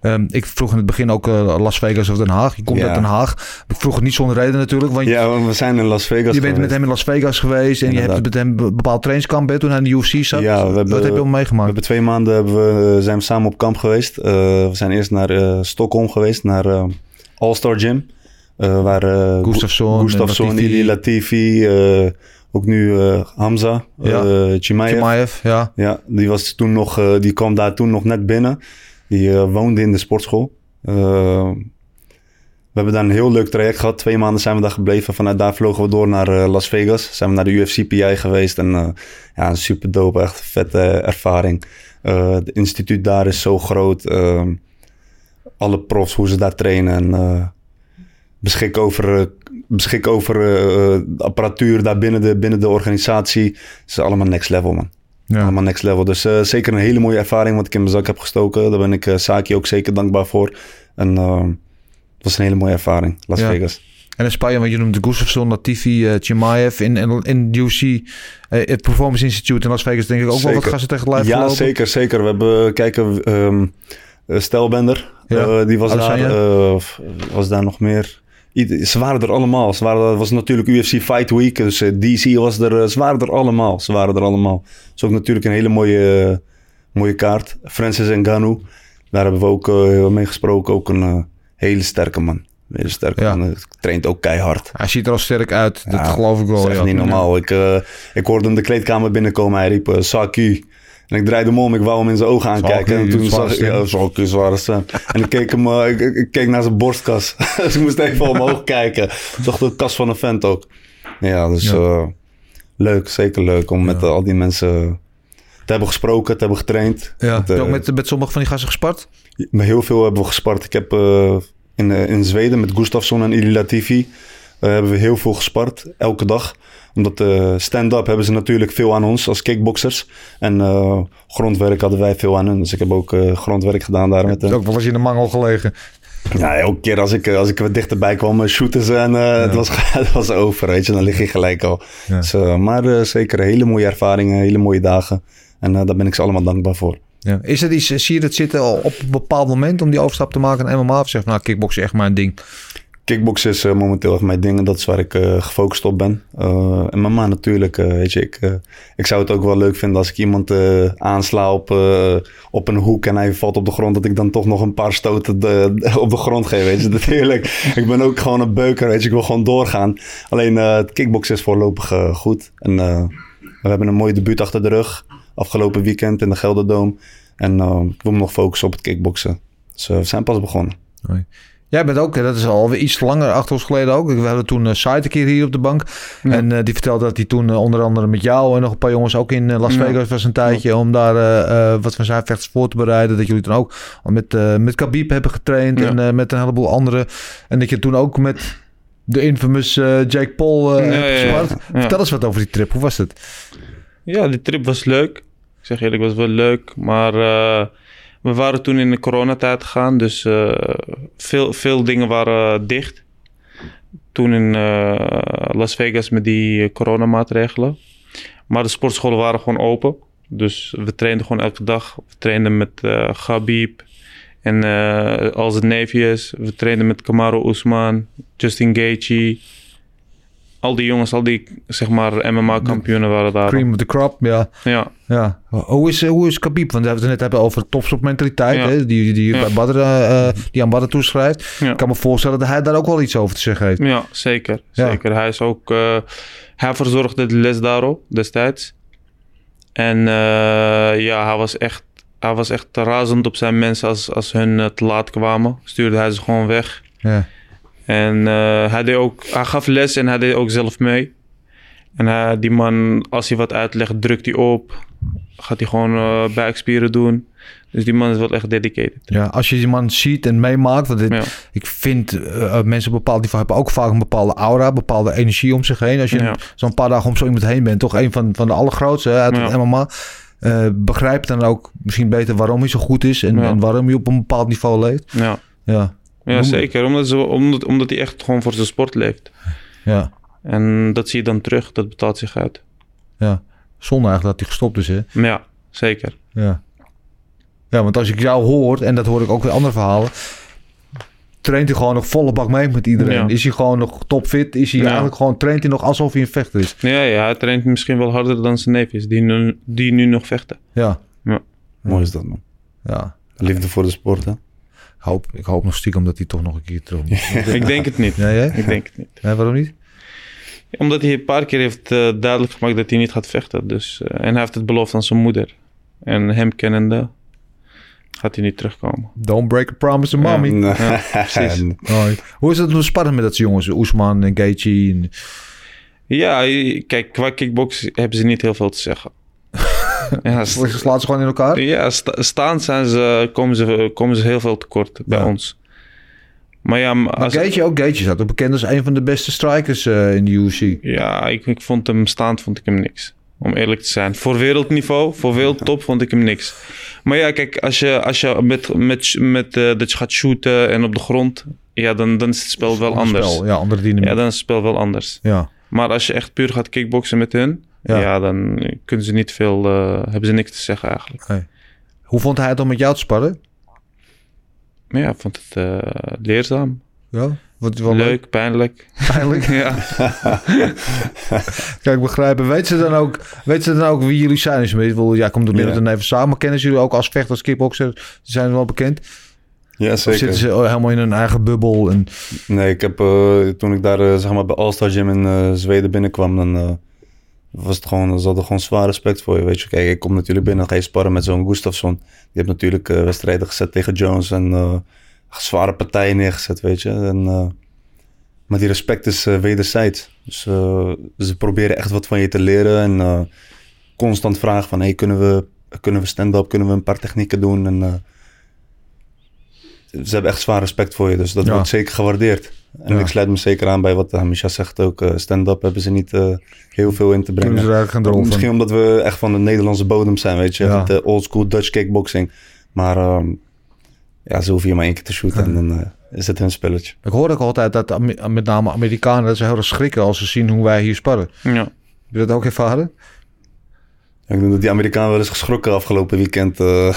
Speaker 1: Ehm, ik vroeg in het begin ook eh, Las Vegas of Den Haag. Je komt
Speaker 2: Ja.
Speaker 1: uit Den Haag. Ik vroeg het niet zonder reden natuurlijk. Want
Speaker 2: Ja, want we zijn in Las Vegas
Speaker 1: je bent met hem in Las Vegas geweest. En je hebt met hem een bepaald trainingskamp hè, toen hij in de UFC zat.
Speaker 2: Ja, we hebben-
Speaker 1: Wat heb je al
Speaker 2: We
Speaker 1: meegemaakt?
Speaker 2: hebben twee maanden hebben we, zijn we samen op kamp geweest. Eh, we zijn eerst naar eh, Stockholm geweest, naar eh, All-Star Gym. eh, waar eh,
Speaker 1: Gustafsson,
Speaker 2: Gustafsson,
Speaker 1: Latifi.
Speaker 2: Ili Latifi, eh, ook nu eh, Hamza,
Speaker 1: Ja.
Speaker 2: eh Chimaev.
Speaker 1: Chimaev, ja.
Speaker 2: Ja, die, was toen nog, eh, die kwam daar toen nog net binnen. Die eh, woonde in de sportschool. Eh, we hebben daar een heel leuk traject gehad. Twee maanden zijn we daar gebleven. Vanuit daar vlogen we door naar eh, Las Vegas. Zijn we naar de UFC PI geweest. En ja, een super dope, echt vette ervaring. Het instituut daar is zo groot. Ehm, alle profs, hoe ze daar trainen. En, beschik over, beschik over eh, apparatuur daar binnen de, binnen de organisatie. Het is allemaal next level, man.
Speaker 1: Ja.
Speaker 2: Allemaal next level. Dus eh, zeker een hele mooie ervaring wat ik in mijn zak heb gestoken. Daar ben ik eh, Saki ook zeker dankbaar voor. En eh, het was een hele mooie ervaring, Las
Speaker 1: Ja.
Speaker 2: Vegas.
Speaker 1: En in Spanje, wat je noemt, Gustafsson, Latifi, eh Chimaev. In, in, in UC, eh, het Performance Institute in Las Vegas, denk ik ook wel wat gasten tegen lijf
Speaker 2: Ja,
Speaker 1: gelopen.
Speaker 2: zeker, zeker. We hebben, kijken, ehm eh, Stelbender,
Speaker 1: Ja.
Speaker 2: die was daar. was daar nog meer? Ze waren er allemaal. Ze waren, het was natuurlijk UFC Fight Week, dus eh, DC was er. eh, ze waren er allemaal. Ze waren er allemaal. Dat is ook natuurlijk een hele mooie, eh, mooie kaart. Francis Ngannou, daar hebben we ook mee gesproken. Ook een hele sterke man. Hele sterke
Speaker 1: Ja.
Speaker 2: man. Traint ook keihard.
Speaker 1: Hij ziet er al sterk uit, dat
Speaker 2: Ja,
Speaker 1: geloof ik wel.
Speaker 2: Dat is echt
Speaker 1: ja.
Speaker 2: niet normaal. Ik, ik hoorde hem de kleedkamer binnenkomen. Hij riep, Saki. En ik draaide hem om. Ik wou hem in zijn ogen aankijken. En toen zag ik, ja, Saki, zware stem. en ik keek, hem, eh, ik, ik- ik keek naar zijn borstkas. dus ik moest even omhoog kijken. Ik zag de kas van een vent ook. Ja, dus
Speaker 1: Ja.
Speaker 2: eh, leuk. Zeker leuk om met eh, al die mensen te hebben gesproken, te hebben getraind.
Speaker 1: Ja.
Speaker 2: Met,
Speaker 1: Heb je ook met, met sommige van die gasten gespart?
Speaker 2: met heel veel hebben we gespart. Ik heb eh, in, eh, in Zweden met Gustafsson en Ili Latifi hebben we heel veel gespart, elke dag. Omdat eh, stand-up hebben ze natuurlijk veel aan ons als kickboxers. En eh, grondwerk hadden wij veel aan hen. Dus ik heb ook eh, grondwerk gedaan daar met
Speaker 1: ook wel eens in de mangel gelegen.
Speaker 2: Ja, elke keer als ik, als ik er wat dichterbij kwam, shooten ze en het, was, het was over, weet je. Dan lig je gelijk al.
Speaker 1: Ja.
Speaker 2: Dus, maar zeker hele mooie ervaringen, hele mooie dagen. En daar ben ik ze allemaal dankbaar voor.
Speaker 1: Ja. Is het iets, zie je dat zitten al op een bepaald moment om die overstap te maken naar MMA? Of zeg nou, kickboksen is echt mijn ding.
Speaker 2: Kickboksen is eh, momenteel echt mijn ding en dat is waar ik eh, gefocust op ben. Eh, en mama natuurlijk, eh, weet je, ik, ik zou het ook wel leuk vinden als ik iemand aansla op, op een hoek en hij valt op de grond, dat ik dan toch nog een paar stoten op de grond geef, weet je. Natuurlijk, ik ben ook gewoon een beuker, weet je, ik wil gewoon doorgaan. Alleen het kickboksen is voorlopig goed. En we hebben een mooi debuut achter de rug, afgelopen weekend in de Gelderdoom. En ik wil me nog focussen op het kickboksen. Dus we zijn pas begonnen.
Speaker 1: Jij bent ook, dat is alweer iets langer, acht jaar geleden ook. We hadden toen uh, een keer hier op de bank.
Speaker 3: Ja.
Speaker 1: En eh, die vertelde dat hij toen eh, onder andere met jou en nog een paar jongens ook in Las
Speaker 3: Ja.
Speaker 1: Vegas was een tijdje. Om daar eh, eh, wat van zijn vechters voor te bereiden. Dat jullie toen ook met, eh met Khabib hebben getraind
Speaker 3: Ja.
Speaker 1: en eh, met een heleboel anderen. En dat je toen ook met de infamous eh, Jake Paul eh
Speaker 3: Ja,
Speaker 1: hebt
Speaker 3: ja, ja.
Speaker 1: gespart.
Speaker 3: Ja.
Speaker 1: Vertel eens wat over die trip. Hoe was het?
Speaker 3: Ja, die trip was leuk. Ik zeg eerlijk, was wel leuk. Maar eh, we waren toen in de coronatijd gegaan. Dus eh, veel, veel dingen waren dicht. Toen in eh, Las Vegas met die eh, coronamaatregelen. Maar de sportscholen waren gewoon open. Dus we trainden gewoon elke dag. We trainden met eh Khabib. En eh, als het neefje is. We trainden met Kamaru Usman. Justin Gaethje. Al die jongens, al die zeg maar MMA-kampioenen waren daar.
Speaker 1: Cream of the crop, ja.
Speaker 3: Ja,
Speaker 1: Ja, hoe is, hoe is Khabib? Want we hebben het net hebben over topsportmentaliteit,
Speaker 3: Ja.
Speaker 1: hè? die, die,
Speaker 3: Ja.
Speaker 1: Badr, eh, eh, die aan Badr toeschrijft. Ik kan me voorstellen dat hij daar ook wel iets over te zeggen heeft.
Speaker 3: ja zeker. Zeker. Hij is ook... eh, hij verzorgde de les daarop destijds. En eh, ja, hij was echt... Hij was echt razend op zijn mensen als, als hun eh, te laat kwamen. Stuurde hij ze gewoon weg.
Speaker 1: Ja.
Speaker 3: En eh, hij, deed ook, hij gaf les en hij deed ook zelf mee. En hij, die man, als hij wat uitlegt, drukt hij op. Gaat hij gewoon eh buikspieren doen. Dus die man is wel echt dedicated.
Speaker 1: Ja, als je die man ziet en meemaakt, want dit-
Speaker 3: Ja.
Speaker 1: ik vind eh, mensen op een bepaald niveau hebben ook vaak een bepaalde aura, bepaalde energie om zich heen. Als je
Speaker 3: Ja.
Speaker 1: zo'n paar dagen om zo iemand heen bent, toch een van, van de allergrootste uit het
Speaker 3: Ja.
Speaker 1: MMA. eh begrijp dan ook misschien beter waarom hij zo goed is en, en waarom hij op een bepaald niveau leeft.
Speaker 3: Ja,
Speaker 1: Ja,
Speaker 3: ja
Speaker 1: Noem-
Speaker 3: zeker. Omdat, ze, omdat, omdat hij echt gewoon voor zijn sport leeft.
Speaker 1: ja,
Speaker 3: En dat zie je dan terug. Dat betaalt zich uit.
Speaker 1: ja. Zonde eigenlijk dat hij gestopt is, hè.
Speaker 3: Ja, zeker.
Speaker 1: Ja. Ja, want als ik jou hoor, en dat hoor ik ook weer andere verhalen, traint hij gewoon nog volle bak mee met iedereen.
Speaker 3: Ja.
Speaker 1: Is hij gewoon nog topfit? Is hij
Speaker 3: Ja.
Speaker 1: eigenlijk gewoon, traint hij nog alsof hij een vechter is?
Speaker 3: Ja, ja, hij traint misschien wel harder dan zijn neefjes. Die nu, die nu nog vechten.
Speaker 1: Ja,
Speaker 2: Mooi is dat, man.
Speaker 1: ja.
Speaker 2: Liefde voor de sport, hè?
Speaker 1: Ik hoop, ik hoop nog stiekem dat hij toch nog een keer terug moet.
Speaker 3: Ik denk het niet.
Speaker 1: Jij?
Speaker 3: Ik denk het niet.
Speaker 1: Waarom niet?
Speaker 3: Omdat hij een paar keer heeft eh, duidelijk gemaakt dat hij niet gaat vechten. Dus, eh, en hij heeft het beloofd aan zijn moeder. En hem kennende gaat hij niet terugkomen.
Speaker 1: Don't break a promise to mommy.
Speaker 2: Nee.
Speaker 3: Ja, precies.
Speaker 1: Hoe is het om te sparren met dat soort jongens? Oesman en Gaethje. En...
Speaker 3: Ja, kijk, qua kickbox hebben ze niet heel veel te zeggen. ja,
Speaker 1: Ze slaat ze gewoon in elkaar?
Speaker 3: Ja, sta- staan zijn ze, komen, ze, komen ze heel veel tekort bij
Speaker 1: Ja.
Speaker 3: ons. Maar ja, maar als,
Speaker 1: ook. Staat ook bekend als een van de beste strikers eh, in de UFC.
Speaker 3: ja ik, ik vond hem staand, vond ik hem niks. Om eerlijk te zijn. Voor wereldniveau, voor wereldtop vond ik hem niks. Maar ja, kijk, als je, als je met, met, met eh, dat je gaat shooten en op de grond, ja, dan, dan is het spel wel
Speaker 1: Ander
Speaker 3: anders.
Speaker 1: spel, Ja, andere dynamiek.
Speaker 3: Ja, dan is het spel wel anders.
Speaker 1: Ja.
Speaker 3: Maar als je echt puur gaat kickboksen met hun,
Speaker 1: Ja.
Speaker 3: ja, dan kunnen ze niet veel, eh, hebben ze niks te zeggen eigenlijk.
Speaker 1: Hoe vond hij het om met jou te sparren?
Speaker 3: Ja, ik vond het eh, leerzaam,
Speaker 1: Ja, wat wel leuk.
Speaker 3: leuk, pijnlijk.
Speaker 1: Pijnlijk.
Speaker 3: ja.
Speaker 1: Kijk, begrijpen. Weet ze dan ook, weet ze dan ook wie jullie zijn? Dus, ik bedoel, ja, komt er
Speaker 2: Ja.
Speaker 1: meer dan even samen. Maar kennen ze jullie ook als vechter, als kickboxer? Zijn ze wel bekend?
Speaker 2: Ja,
Speaker 1: Of zitten
Speaker 2: zeker.
Speaker 1: ze helemaal in hun eigen bubbel? En,
Speaker 2: Nee, ik heb eh, toen ik daar zeg maar bij All-Star Gym in Zweden binnenkwam, dan eh, was het gewoon, ze hadden gewoon zwaar respect voor je. Weet je, kijk, ik kom natuurlijk binnen, ga je sparren met zo'n Gustafsson. Die heeft natuurlijk eh, wedstrijden gezet tegen Jones en eh, zware partijen neergezet, weet je. En, eh, maar die respect is wederzijds. Dus ze proberen echt wat van je te leren en constant vragen van, hey, kunnen we, kunnen we stand-up, kunnen we een paar technieken doen? En, ze hebben echt zwaar respect voor je, dus dat
Speaker 1: Ja.
Speaker 2: wordt zeker gewaardeerd. En
Speaker 1: Ja.
Speaker 2: ik sluit me zeker aan bij wat Hamisha zegt ook. eh, stand-up hebben ze niet eh, heel veel in te brengen.
Speaker 1: ze er gaan
Speaker 2: Misschien omdat we echt van de Nederlandse bodem zijn, weet je.
Speaker 1: Ja.
Speaker 2: De old school Dutch kickboxing. Maar ehm, ja, ze hoeven je maar één keer te shooten en dan eh, is het hun spelletje.
Speaker 1: Ik hoor ook altijd dat met name Amerikanen dat ze heel erg schrikken als ze zien hoe wij hier sparren.
Speaker 3: ja.
Speaker 1: Heb je dat ook ervaren?
Speaker 2: Ik denk dat die Amerikaan wel eens geschrokken afgelopen weekend. eh.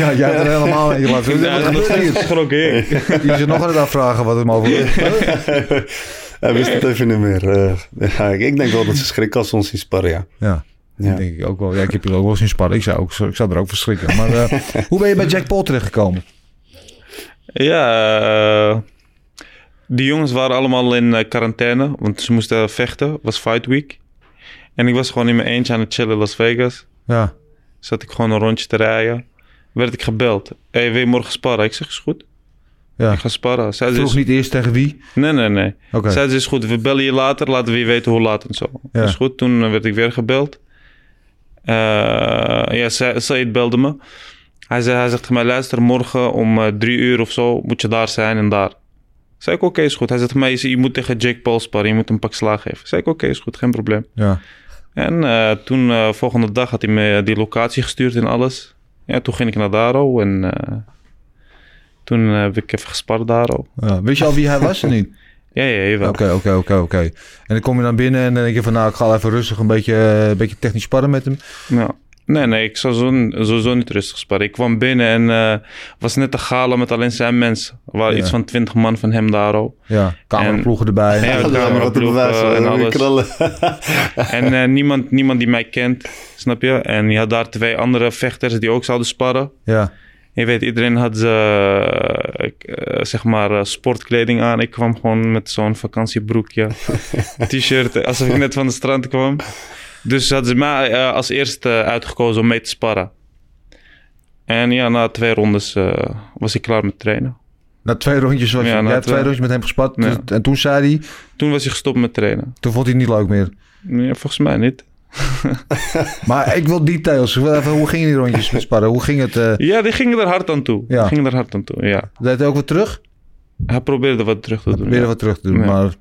Speaker 1: ja, jij hebt er helemaal in gelaten.
Speaker 3: Ja,
Speaker 1: gebeurt
Speaker 3: steeds
Speaker 1: hier?
Speaker 3: geschrokken.
Speaker 1: Je zit nog aan het afvragen wat mogelijk is.
Speaker 2: Hij wist het even niet meer. Eh, ja, ik denk wel dat ze schrikken als ze ons zien sparren, ja.
Speaker 1: Ja,
Speaker 2: ja.
Speaker 1: dat denk ik ook wel. Ja, ik heb hier ook wel eens in sparren. Ik zou, ook, ik zou er ook verschrikken. Maar eh, hoe ben je bij Jack Paul terechtgekomen?
Speaker 3: Ja, die jongens waren allemaal in quarantaine, want ze moesten vechten. was fight week. En ik was gewoon in mijn eentje aan het chillen in Las Vegas.
Speaker 1: Ja,
Speaker 3: Zat ik gewoon een rondje te rijden. Werd ik gebeld. Hey, wil je morgen sparren? Ik zeg, is goed.
Speaker 1: ja.
Speaker 3: Ik ga sparren. Zij ze,
Speaker 1: Vroeg
Speaker 3: is...
Speaker 1: niet eerst tegen wie?
Speaker 3: Nee, nee, nee.
Speaker 1: Oké.
Speaker 3: Zij ze, is goed. We bellen je later. Laten we je weten hoe laat en zo.
Speaker 1: Ja.
Speaker 3: Is goed. Toen eh, werd ik weer gebeld. Eh, ja, Sa- Said belde me. Hij, zei, hij zegt tegen mij, luister, morgen om eh, drie uur of zo moet je daar zijn en daar. Zei ik, oké, is goed. Hij zegt tegen mij, je, moet tegen Jake Paul sparren. Je moet hem een pak slaag geven. Zei ik, oké, is goed. Geen probleem.
Speaker 1: Ja.
Speaker 3: En eh, toen, eh, volgende dag had hij me die locatie gestuurd en alles. Ja, toen ging ik naar Daro en eh, toen heb ik even gespart Daro.
Speaker 1: ja. Wist je al wie hij was of niet?
Speaker 3: Ja, ja, jawel.
Speaker 1: Oké, oké, oké, oké. En dan kom je dan binnen en dan denk je van... nou, ik ga even rustig een beetje, een beetje technisch sparren met hem.
Speaker 3: Ja. Nee, nee, ik zou zo, sowieso niet rustig sparren. Ik kwam binnen en eh was net een gala met alleen zijn mensen. Er waren
Speaker 1: Ja.
Speaker 3: iets van twintig man van hem daar al.
Speaker 1: Ja, cameraploegen erbij.
Speaker 3: Ja,
Speaker 2: Hadden we
Speaker 3: camera
Speaker 2: wat te
Speaker 3: ploegen
Speaker 2: bewijzen,
Speaker 3: en alles. En eh, niemand, niemand die mij kent, snap je? En je had daar twee andere vechters die ook zouden sparren.
Speaker 1: Ja,
Speaker 3: Je weet, iedereen had ze, eh, zeg maar, sportkleding aan. Ik kwam gewoon met zo'n vakantiebroekje, t-shirt, alsof ik net van de strand kwam. Dus hadden ze mij eh, als eerste uitgekozen om mee te sparren. En ja, na twee rondes eh, was ik klaar met trainen.
Speaker 1: na twee rondjes was je...
Speaker 3: Ja, na
Speaker 1: twee
Speaker 3: twee-
Speaker 1: rondjes met hem gespart.
Speaker 3: Ja.
Speaker 1: En toen zei hij...
Speaker 3: Toen was hij gestopt met trainen.
Speaker 1: Toen vond hij het niet leuk meer.
Speaker 3: Nee, volgens mij niet.
Speaker 1: Maar ik wil details. Even, hoe gingen die rondjes met sparren? Hoe ging het? eh
Speaker 3: Ja, die gingen er hard aan toe.
Speaker 1: Ja.
Speaker 3: Die gingen er hard aan toe, ja.
Speaker 1: deed hij ook wat terug?
Speaker 3: Hij probeerde wat terug te doen. Ja.
Speaker 1: wat terug te doen.
Speaker 3: Ja.
Speaker 1: Maar.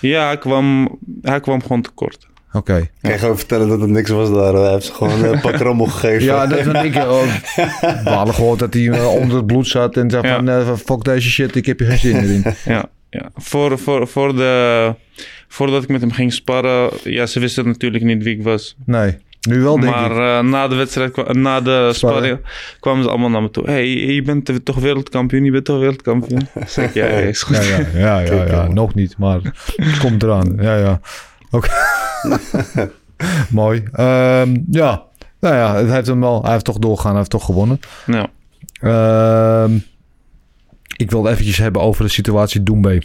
Speaker 3: Ja, hij kwam, hij kwam gewoon tekort.
Speaker 2: Kan je gewoon vertellen dat het niks was daar? Hij heeft ze gewoon een pak rommel gegeven.
Speaker 1: Ja, dat dan denk ik. Oh, we hadden gehoord dat hij eh, onder het bloed zat. En zei
Speaker 3: Ja.
Speaker 1: van, eh, fuck deze shit. Ik heb hier geen zin meer in.
Speaker 3: Ja, ja. Voor, voor, voor de, voordat ik met hem ging sparren, ja, ze wisten natuurlijk niet wie ik was.
Speaker 1: Nee. Nu wel, denk
Speaker 3: maar
Speaker 1: ik.
Speaker 3: eh, na de wedstrijd, na de sparring, kwamen ze allemaal naar me toe. hey, je bent toch wereldkampioen? Je bent toch wereldkampioen? zeg ik, ja, ja, is goed.
Speaker 1: Ja, ja, ja, ja, ja. nog niet, maar het komt eraan. Ja, ja. Oké. Mooi. Ehm, ja. Nou ja, het heeft hem wel. Hij heeft toch doorgaan. Hij heeft toch gewonnen.
Speaker 3: Ja.
Speaker 1: Ehm, ik wilde eventjes hebben over de situatie Doembe.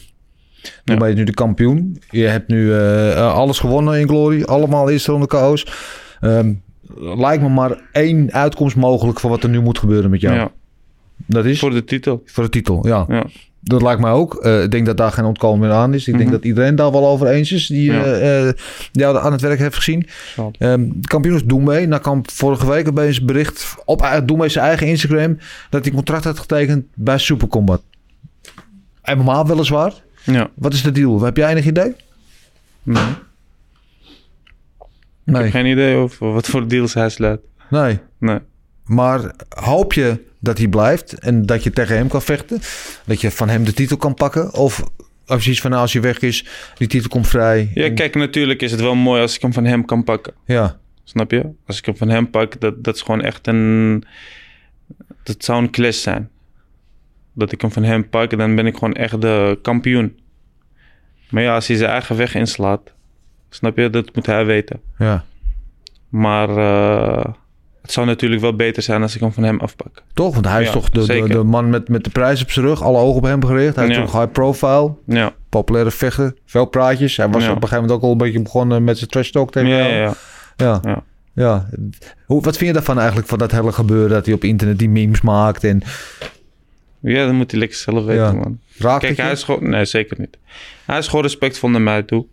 Speaker 1: Doembe is nu de kampioen. Je hebt nu eh, eh, alles gewonnen in Glory. Allemaal eerste ronde KO's. Ehm, lijkt me maar één uitkomst mogelijk voor wat er nu moet gebeuren met jou.
Speaker 3: Ja,
Speaker 1: Dat is
Speaker 3: voor de titel.
Speaker 1: voor de titel, ja.
Speaker 3: Ja.
Speaker 1: Dat lijkt mij ook. Eh, ik denk dat daar geen ontkomen meer aan is. Ik denk
Speaker 3: Mhm.
Speaker 1: dat iedereen daar wel over eens is die
Speaker 3: Ja.
Speaker 1: eh, eh, jou aan het werk heeft gezien.
Speaker 3: Zal.
Speaker 1: Ehm de kampioen is Doemee. Nou kwam vorige week opeens een bericht op Doemee zijn eigen Instagram... dat hij contract had getekend bij Supercombat. MMA weliswaar.
Speaker 3: Ja.
Speaker 1: Wat is de deal? Heb jij enig idee?
Speaker 3: Nee. Ik heb geen idee over wat voor deals hij sluit.
Speaker 1: Nee.
Speaker 3: Nee.
Speaker 1: Maar hoop je dat hij blijft en dat je tegen hem kan vechten? Dat je van hem de titel kan pakken? Of als je iets van nou, als hij weg is, die titel komt vrij?
Speaker 3: Ja,
Speaker 1: En-
Speaker 3: kijk, natuurlijk is het wel mooi als ik hem van hem kan pakken.
Speaker 1: Ja,
Speaker 3: Snap je? Als ik hem van hem pak, dat, dat is gewoon echt een... Dat zou een clash zijn. Dat ik hem van hem pak, dan ben ik gewoon echt de kampioen. Maar ja, als hij zijn eigen weg inslaat, snap je? Dat moet hij weten.
Speaker 1: ja.
Speaker 3: Maar eh, het zou natuurlijk wel beter zijn als ik hem van hem afpak.
Speaker 1: Toch? Want hij is
Speaker 3: Ja,
Speaker 1: toch de, de, de man met, met de prijs op zijn rug. Alle ogen op hem gericht. Hij heeft
Speaker 3: Ja.
Speaker 1: toch high profile.
Speaker 3: Ja,
Speaker 1: Populaire vechter. Veel praatjes. Hij was op een gegeven moment ook al een beetje begonnen met zijn trash talk tegen
Speaker 3: ja,
Speaker 1: jou.
Speaker 3: ja, ja.
Speaker 1: Hoe, wat vind je daarvan eigenlijk, van dat hele gebeuren... dat hij op internet die memes maakt en
Speaker 3: Ja, dat moet hij lekker zelf weten, man.
Speaker 1: raakt
Speaker 3: Kijk, hij is gewoon... Nee, zeker niet. Hij is gewoon respectvol naar mij toe.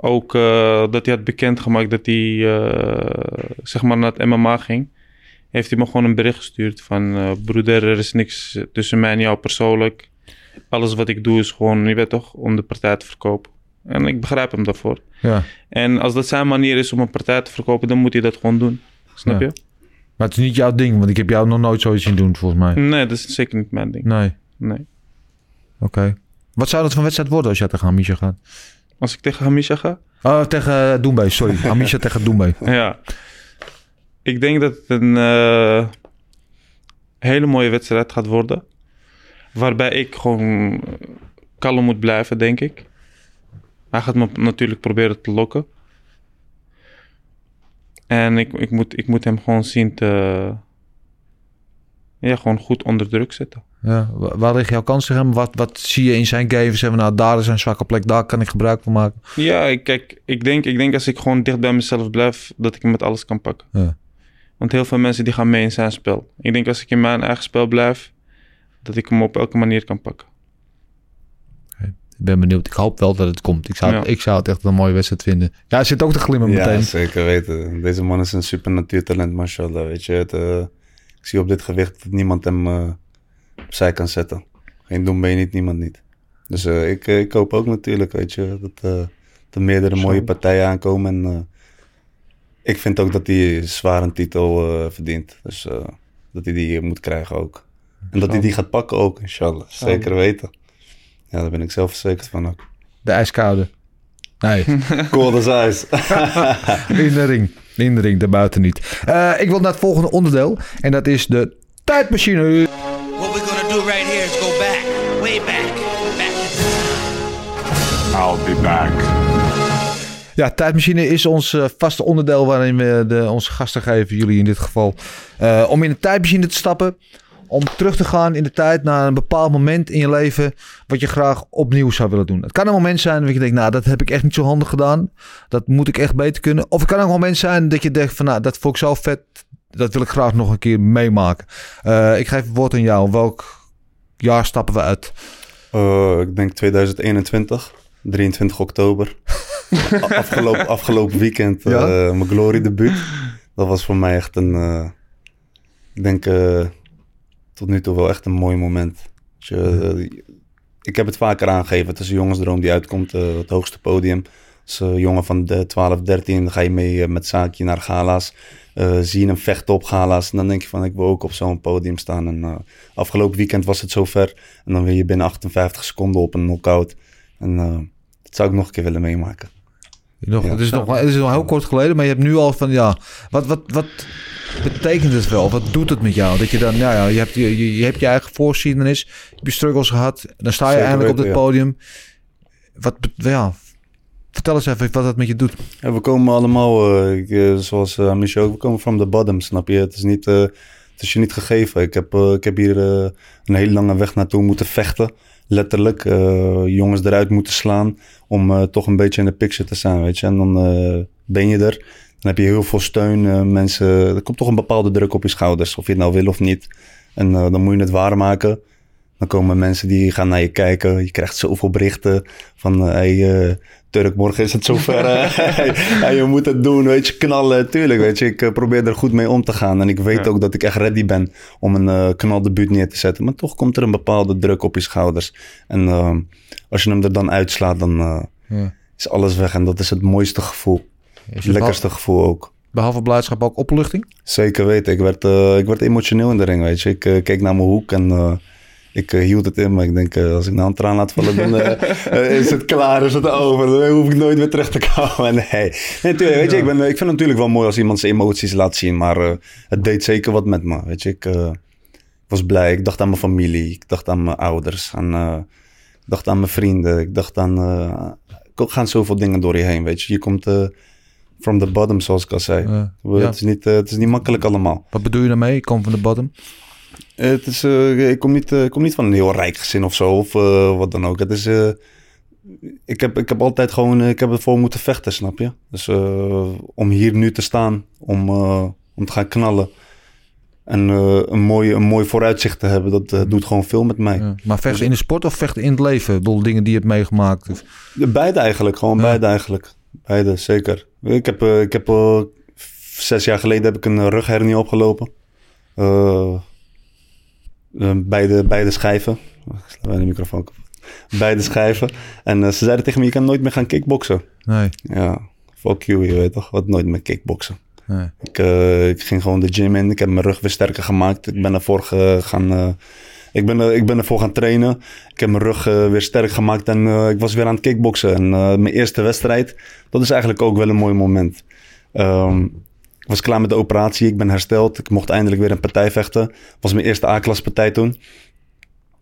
Speaker 3: Ook eh, dat hij had bekendgemaakt dat hij eh, zeg maar naar het MMA ging. Heeft hij me gewoon een bericht gestuurd van... eh, broeder, er is niks tussen mij en jou persoonlijk. Alles wat ik doe is gewoon, je weet toch, om de partij te verkopen. En ik begrijp hem daarvoor.
Speaker 1: Ja.
Speaker 3: En als dat zijn manier is om een partij te verkopen, dan moet hij dat gewoon doen. Snap
Speaker 1: Ja.
Speaker 3: je?
Speaker 1: Maar het is niet jouw ding, want ik heb jou nog nooit zoiets zien doen, volgens mij.
Speaker 3: Nee, dat is zeker niet mijn ding.
Speaker 1: Nee,
Speaker 3: Nee.
Speaker 1: oké. Wat zou dat van wedstrijd worden als jij tegen Hamisha gaat?
Speaker 3: Als ik tegen Hamisha ga,
Speaker 1: Oh, tegen Doembe, sorry. Hamisha tegen Doembe.
Speaker 3: Ja. Ik denk dat het een eh, hele mooie wedstrijd gaat worden. Waarbij ik gewoon kalm moet blijven, denk ik. Hij gaat me natuurlijk proberen te lokken. En ik, ik, moet, ik moet hem gewoon zien te... Ja, gewoon goed onder druk zetten.
Speaker 1: Ja, wa- waar liggen jouw kansen tegen hem? Wat, wat zie je in zijn game? We, nou, daar is een zwakke plek, daar kan ik gebruik van maken.
Speaker 3: Ja, ik, kijk, ik denk, ik denk als ik gewoon dicht bij mezelf blijf, dat ik hem met alles kan pakken.
Speaker 1: Ja.
Speaker 3: Want heel veel mensen die gaan mee in zijn spel. Ik denk als ik in mijn eigen spel blijf, dat ik hem op elke manier kan pakken.
Speaker 1: Ik ben benieuwd. Ik hoop wel dat het komt. Ik zou, het-
Speaker 3: Ja.
Speaker 1: ik zou het echt een mooie wedstrijd vinden. Ja, hij zit ook te glimmen
Speaker 2: Ja,
Speaker 1: meteen.
Speaker 2: zeker weten. Deze man is een super natuurtalent, mashallah. Weet je, het, eh, ik zie op dit gewicht dat niemand hem eh, opzij kan zetten. Geen doen ben je niet, niemand niet. Dus eh, ik, eh, ik hoop ook natuurlijk, weet je, dat, eh, dat er meerdere mooie partijen aankomen. En eh, ik vind ook dat hij zwaar een titel eh, verdient. Dus eh, dat hij die moet krijgen ook. En dat hij die gaat pakken ook, inshallah. Zeker weten. Ja, daar ben ik zelf verzekerd van ook.
Speaker 1: De ijskoude. Nee,
Speaker 2: Cold as ice.
Speaker 1: in de ring. In de ring, daarbuiten niet. Eh, ik wil naar het volgende onderdeel. En dat is de tijdmachine.
Speaker 4: Right here is go back, way back, back to
Speaker 5: I'll be back.
Speaker 1: Ja, tijdmachine is ons eh, vaste onderdeel waarin we de, onze gasten geven, jullie in dit geval, eh, om in de tijdmachine te stappen. Om terug te gaan in de tijd naar een bepaald moment in je leven wat je graag opnieuw zou willen doen. Het kan een moment zijn dat je denkt, nou dat heb ik echt niet zo handig gedaan. Dat moet ik echt beter kunnen. Of het kan ook een moment zijn dat je denkt van, nou dat vond ik zo vet. Dat wil ik graag nog een keer meemaken. Eh, ik geef het woord aan jou. Welk jaar stappen we uit?
Speaker 2: Eh, ik denk 2021, 23 oktober. Afgelopen, afgelopen weekend, eh, mijn Glory debuut. Dat was voor mij echt een, eh, ik denk tot nu toe wel echt een mooi moment. Dus, ik heb het vaker aangegeven, het is een jongensdroom die uitkomt, het hoogste podium. Als jongen van de 12, 13, dan ga je mee met Zaakje naar gala's. Eh, zie je hem vechten op gala's. En dan denk je van, ik wil ook op zo'n podium staan. En eh, afgelopen weekend was het zover. En dan wil je binnen 58 seconden op een knockout. En eh, dat zou ik nog een keer willen meemaken.
Speaker 1: Nog,
Speaker 2: Ja.
Speaker 1: het, is nog, het is nog heel kort geleden, maar je hebt nu al van ja. Wat, wat, wat betekent het wel? Wat doet het met jou? Dat je dan, ja, ja je, hebt, je, je, je hebt je eigen voorgeschiedenis, je hebt je struggles gehad, dan sta je
Speaker 2: Zeker
Speaker 1: eindelijk op
Speaker 2: ja.
Speaker 1: podium. Wat, ja, vertel eens even wat dat met je doet.
Speaker 2: We komen allemaal, eh, eh, zoals uh, Michel ook, we komen from the bottom, snap je? Het is, niet, eh, het is je niet gegeven. Ik heb, eh, ik heb hier eh, een hele lange weg naartoe moeten vechten. Letterlijk, eh, jongens eruit moeten slaan om eh, toch een beetje in de picture te staan, weet je. En dan eh, ben je er. Dan heb je heel veel steun. eh, mensen, er komt toch een bepaalde druk op je schouders, of je het nou wil of niet. En eh, dan moet je het waarmaken. Dan komen mensen die gaan naar je kijken. Je krijgt zoveel berichten van... eh, hey, eh, Turk, morgen is het zover. hey, je moet het doen, weet je, knallen. Tuurlijk, weet je. Ik eh, probeer er goed mee om te gaan. En ik weet
Speaker 3: Ja.
Speaker 2: ook dat ik echt ready ben om een eh knaldebuut neer te zetten. Maar toch komt er een bepaalde druk op je schouders. En eh, als je hem er dan uitslaat, dan
Speaker 1: Ja.
Speaker 2: is alles weg. En dat is het mooiste gevoel.
Speaker 1: Is
Speaker 2: Het lekkerste gevoel ook.
Speaker 1: Behalve blijdschap ook opluchting?
Speaker 2: Zeker weten. Ik werd, ik werd emotioneel in de ring, weet je. Ik keek naar mijn hoek en ik eh, hield het in. Maar ik denk, eh, als ik nou een traan laat vallen, dan eh, is het klaar, is het over. Dan hoef ik nooit meer terug te komen. Nee, nee natuurlijk, weet je, ik, ben, ik vind het natuurlijk wel mooi als iemand zijn emoties laat zien. Maar het deed zeker wat met me, weet je. Ik was blij. Ik dacht aan mijn familie. Ik dacht aan mijn ouders. Aan, ik dacht aan mijn vrienden. Ik dacht aan... er gaan zoveel dingen door je heen, weet je. Je komt from the bottom, zoals ik al zei.
Speaker 1: Ja.
Speaker 2: Het, is niet, het is niet makkelijk allemaal.
Speaker 1: Wat bedoel je daarmee? Ik kom van de bottom.
Speaker 2: Het is, eh, ik, kom niet, eh, ik kom niet van een heel rijk gezin of zo, of eh, wat dan ook. Het is, ik, heb, ik heb altijd gewoon, ik heb ervoor moeten vechten, snap je? Dus om hier nu te staan, om, om te gaan knallen en een, mooi, een mooi vooruitzicht te hebben, dat doet gewoon veel met mij.
Speaker 1: Ja. Maar vechten in de sport of vechten in het leven? Ik bedoel, dingen die je hebt meegemaakt. Of-
Speaker 2: Beide eigenlijk, gewoon
Speaker 1: Ja.
Speaker 2: beide eigenlijk. Beide, zeker. Ik heb, ik heb zes jaar geleden heb ik een rughernie opgelopen. Eh, eh, beide, beide schijven. Ik sla de microfoon kapot. Beide schijven. En eh, ze zeiden tegen me, je kan nooit meer gaan kickboksen.
Speaker 1: Nee.
Speaker 2: Ja, fuck you, je weet toch. Wat nooit meer kickboksen.
Speaker 1: nee.
Speaker 2: Ik, eh, ik ging gewoon de gym in. Ik heb mijn rug weer sterker gemaakt. Ik ben ervoor gaan... eh, ik, ben, ik ben ervoor gaan trainen. Ik heb mijn rug weer sterk gemaakt. En ik was weer aan het kickboksen. En mijn eerste wedstrijd, dat is eigenlijk ook wel een mooi moment. Ehm, was klaar met de operatie. Ik ben hersteld. Ik mocht eindelijk weer een partij vechten. was mijn eerste A-klas partij toen.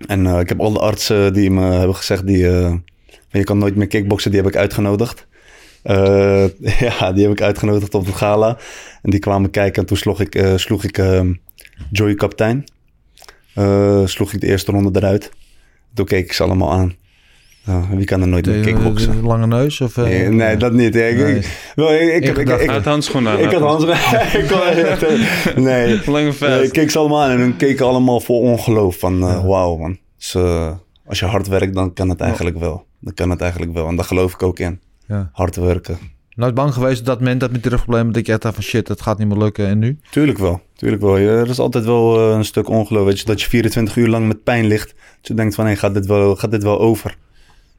Speaker 2: En eh, ik heb al de artsen die me hebben gezegd... Die, van, je kan nooit meer kickboksen, die heb ik uitgenodigd. Eh, ja, die heb ik uitgenodigd op het gala. En die kwamen kijken en toen sloeg ik, sloeg ik ehm, Joey Kaptein. Sloeg ik de eerste ronde eruit. Toen keek ik ze allemaal aan. Ja, wie kan er nooit meer
Speaker 1: De,
Speaker 2: kickboksen?
Speaker 1: de lange neus? Of, eh,
Speaker 2: Nee, nee, dat niet. Ik,
Speaker 1: Nee.
Speaker 2: ik, wel, ik, ik, ik,
Speaker 3: Uit handschoenen aan.
Speaker 2: ik had kon- nee.
Speaker 3: Lange
Speaker 2: Nee,
Speaker 3: vest.
Speaker 2: ik keek ze allemaal aan en hun keken allemaal vol ongeloof. Van eh, wauw man. Dus, eh, als je hard werkt, dan kan het eigenlijk wel. Dan kan het eigenlijk wel. En daar geloof ik ook in.
Speaker 1: Ja.
Speaker 2: Hard werken.
Speaker 1: Nooit bang geweest op dat moment dat met die rugproblemen... dat je echt dacht van shit, het gaat niet meer lukken. En nu?
Speaker 2: Tuurlijk wel. Tuurlijk wel. Er is altijd wel eh, een stuk ongeloof. Weet je, dat je 24 uur lang met pijn ligt. Dat je denkt van, hé, gaat, dit wel, gaat dit wel over?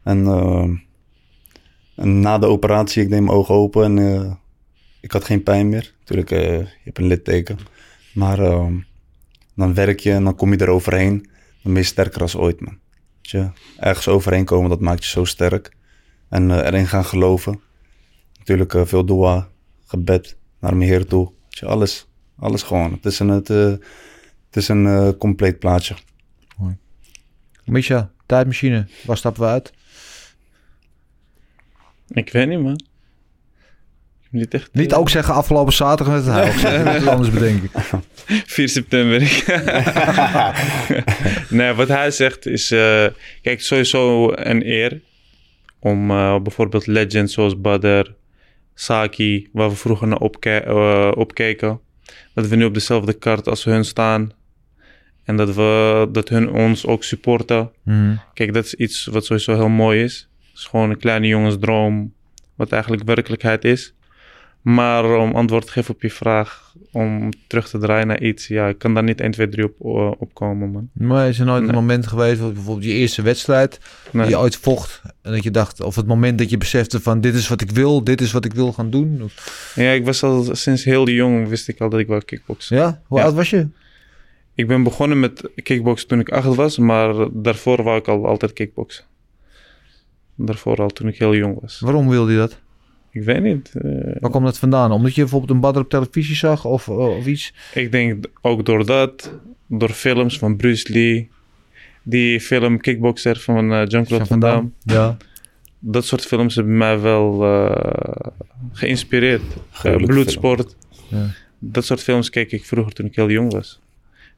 Speaker 2: En, eh, en na de operatie, ik deed mijn ogen open en eh, ik had geen pijn meer. Natuurlijk, eh, je hebt een litteken. Maar eh, dan werk je en dan kom je er overheen. Dan ben je sterker als ooit, man. Je, ergens overheen komen, dat maakt je zo sterk. En erin gaan geloven. Natuurlijk veel dua, gebed naar mijn Heer toe. Je, alles. Alles gewoon. Het is een, het, het is een compleet plaatje.
Speaker 1: Misha, tijdmachine. Waar stappen we uit?
Speaker 3: Ik weet niet, man. Niet echt.
Speaker 1: Niet ook zeggen afgelopen zaterdag met het huis. Het anders bedenken.
Speaker 3: 4 september. nee, wat hij zegt is... eh, kijk, sowieso een eer om eh, bijvoorbeeld legends zoals Badr, Saki, waar we vroeger naar opke- eh, opkeken, dat we nu op dezelfde kaart als hun staan. En dat, we, dat hun ons ook supporten.
Speaker 1: Mhm.
Speaker 3: Kijk, dat is iets wat sowieso heel mooi is. Het is gewoon een kleine jongensdroom, wat eigenlijk werkelijkheid is. Maar om antwoord te geven op je vraag, om terug te draaien naar iets, ja, ik kan daar niet 1, 2, 3 op, eh, op komen, man.
Speaker 1: Maar is er nooit
Speaker 3: Nee.
Speaker 1: een moment geweest, bijvoorbeeld je eerste wedstrijd,
Speaker 3: Nee.
Speaker 1: die je ooit vocht, en dat je dacht, of het moment dat je besefte van dit is wat ik wil, dit is wat ik wil gaan doen? Of-
Speaker 3: Ja, ik was al sinds heel jong, wist ik al dat ik wou kickboksen.
Speaker 1: ja? Hoe
Speaker 3: Ja.
Speaker 1: oud was je?
Speaker 3: Ik ben begonnen met kickboksen toen ik acht was, maar daarvoor wou ik al altijd kickboksen. Daarvoor al toen ik heel jong was.
Speaker 1: Waarom wilde je dat?
Speaker 3: Ik weet niet. eh,
Speaker 1: Waar komt dat vandaan? Omdat je bijvoorbeeld een badder op televisie zag of, of iets?
Speaker 3: Ik denk ook door dat, door films van Bruce Lee, die film Kickboxer van uh, Jean-Claude Van Damme.
Speaker 1: Ja.
Speaker 3: Dat soort films hebben mij wel eh, geïnspireerd. Eh, bloedsport.
Speaker 1: Ja.
Speaker 3: Dat soort films keek ik vroeger toen ik heel jong was.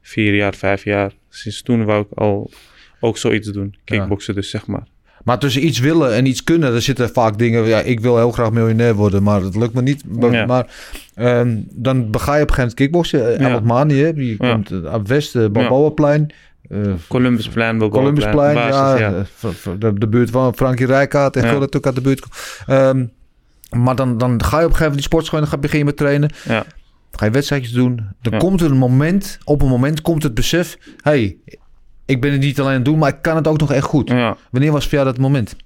Speaker 3: Vier jaar, vijf jaar. Sinds toen wou ik al ook zoiets doen. Kickboksen dus, zeg maar.
Speaker 1: Maar tussen iets willen en iets kunnen, er zitten vaak dingen. Ja, ik wil heel graag miljonair worden, maar dat lukt me niet. Maar,
Speaker 3: Ja.
Speaker 1: maar ehm, dan bega je op een gegeven moment kickboksen. Uh,
Speaker 3: Ja.
Speaker 1: Mani,
Speaker 3: Ja.
Speaker 1: komt uh, uit West, uh, Balboaplein. eh,
Speaker 3: Columbusplein, Balboaplein,
Speaker 1: Columbusplein,
Speaker 3: basis,
Speaker 1: ja, eh, de, de buurt van Frankie Rijkaard. Echt
Speaker 3: Ja.
Speaker 1: dat ook uit de buurt. Ehm, maar dan, dan ga je op een gegeven moment die sportschool en dan ga- begin je met trainen.
Speaker 3: Ja.
Speaker 1: Ga je wedstrijdjes doen. Dan
Speaker 3: Ja.
Speaker 1: komt er een moment, op een moment komt het besef... hey, ik ben het niet alleen aan het doen, maar ik kan het ook nog echt goed.
Speaker 3: Ja,
Speaker 1: Wanneer was voor jou dat moment?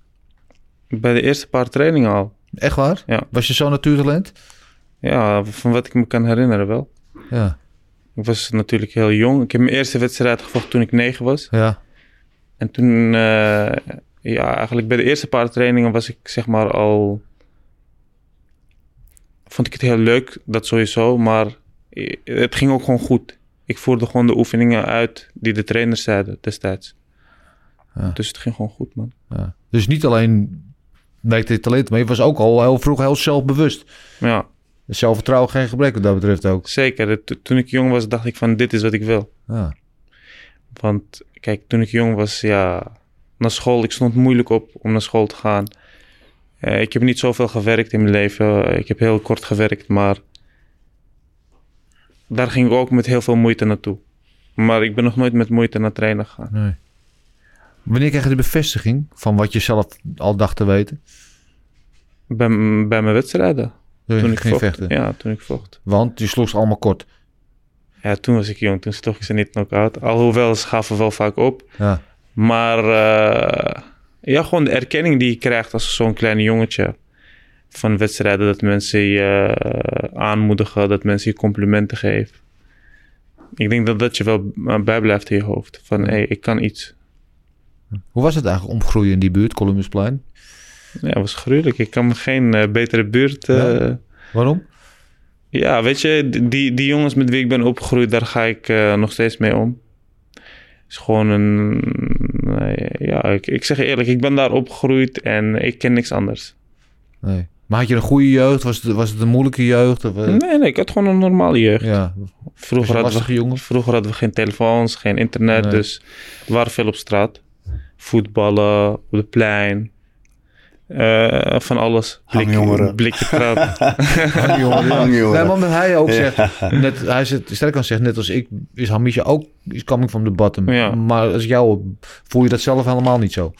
Speaker 3: bij de eerste paar trainingen al.
Speaker 1: Echt waar?
Speaker 3: Ja.
Speaker 1: Was je zo'n natuurtalent?
Speaker 3: Ja, van wat ik me kan herinneren wel.
Speaker 1: Ja.
Speaker 3: Ik was natuurlijk heel jong. Ik heb mijn eerste wedstrijd gevochten toen ik negen was.
Speaker 1: Ja.
Speaker 3: En toen, eh, ja, eigenlijk bij de eerste paar trainingen was ik zeg maar al... Vond ik het heel leuk, dat sowieso, maar het ging ook gewoon goed. Ik voerde gewoon de oefeningen uit die de trainers zeiden destijds.
Speaker 1: Ja.
Speaker 3: Dus het ging gewoon goed, man.
Speaker 1: ja. Dus niet alleen werkte je talent, maar je was ook al heel vroeg heel zelfbewust.
Speaker 3: Ja,
Speaker 1: Zelfvertrouwen geen gebrek wat dat betreft ook.
Speaker 3: zeker. To- Toen ik jong was, dacht ik van dit is wat ik wil.
Speaker 1: Ja.
Speaker 3: Want kijk, toen ik jong was, ja, naar school, ik stond moeilijk op om naar school te gaan. Eh, ik heb niet zoveel gewerkt in mijn leven. Ik heb heel kort gewerkt, maar daar ging ik ook met heel veel moeite naartoe. Maar ik ben nog nooit met moeite naar trainen gegaan.
Speaker 1: Nee. Wanneer krijg je de bevestiging van wat je zelf al dacht te weten?
Speaker 3: Bij, bij mijn wedstrijden.
Speaker 1: Toen
Speaker 3: Toen
Speaker 1: ik ging
Speaker 3: vocht.
Speaker 1: vechten.
Speaker 3: Ja, toen ik vocht.
Speaker 1: Want je sloeg ze allemaal kort.
Speaker 3: Ja, toen was ik jong. Toen sloeg ik ze niet knock-out. Alhoewel, ze gaven wel vaak op.
Speaker 1: Ja.
Speaker 3: Maar eh, ja, gewoon de erkenning die je krijgt als zo'n klein jongetje. Van wedstrijden, dat mensen je eh, aanmoedigen, dat mensen je complimenten geven. Ik denk dat dat je wel eh, bijblijft in je hoofd. Van, hé, hey, ik kan iets.
Speaker 1: Hoe was het eigenlijk omgroeien in die buurt, Columbusplein?
Speaker 3: Ja, het was gruwelijk. Ik kan me geen eh, betere buurt...
Speaker 1: Ja. Waarom?
Speaker 3: Ja, weet je, die, die jongens met wie ik ben opgegroeid, daar ga ik nog steeds mee om. is gewoon een. ja, ik, ik zeg je eerlijk, ik ben daar opgegroeid en ik ken niks anders.
Speaker 1: Nee. Maar had je een goede jeugd? Was het, was het een moeilijke jeugd? Of, eh,
Speaker 3: Nee, nee, ik had gewoon een normale jeugd.
Speaker 1: Ja.
Speaker 3: Vroeger hadden, we,
Speaker 1: jongen?
Speaker 3: vroeger hadden we geen telefoons, geen internet,
Speaker 1: Nee.
Speaker 3: dus we waren veel op straat. Voetballen, op de plein. eh, van alles.
Speaker 2: Hangjongeren.
Speaker 3: Blikje trap.
Speaker 1: Hangjongeren, ja.
Speaker 2: Hangjongeren.
Speaker 1: Nee, maar met hij ook zegt, net, hij zegt, sterk aan zegt, net als ik, is Hamisha ook is coming from the bottom.
Speaker 3: Ja.
Speaker 1: Maar als jou, voel je dat zelf helemaal niet zo?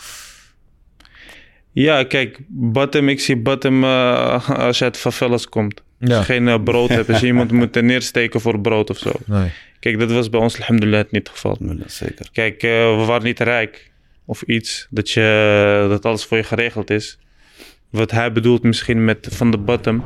Speaker 3: Ja, kijk, bottom, ik zie bottom eh, als je uit favelas komt. Als
Speaker 1: Ja.
Speaker 3: je geen eh, brood hebt, als je iemand moet neersteken voor brood of zo.
Speaker 1: Nee.
Speaker 3: Kijk, dat was bij ons alhamdulillah niet het geval.
Speaker 2: Zeker.
Speaker 3: Kijk, eh, we waren niet rijk of iets, dat, je, dat alles voor je geregeld is. Wat hij bedoelt misschien met van de bottom,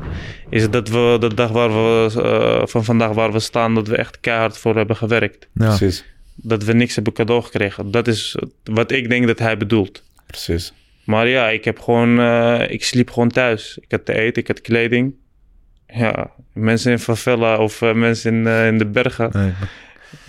Speaker 3: is dat we de dag waar we, eh, van vandaag waar we staan, dat we echt keihard voor hebben gewerkt.
Speaker 1: Ja.
Speaker 2: Precies.
Speaker 3: Dat we niks hebben cadeau gekregen. Dat is wat ik denk dat hij bedoelt.
Speaker 2: Precies.
Speaker 3: Maar ja, ik heb gewoon, eh, ik sliep gewoon thuis. Ik had te eten, ik had kleding. Ja, mensen in favela of eh, mensen in, eh, in de bergen.
Speaker 1: Nee.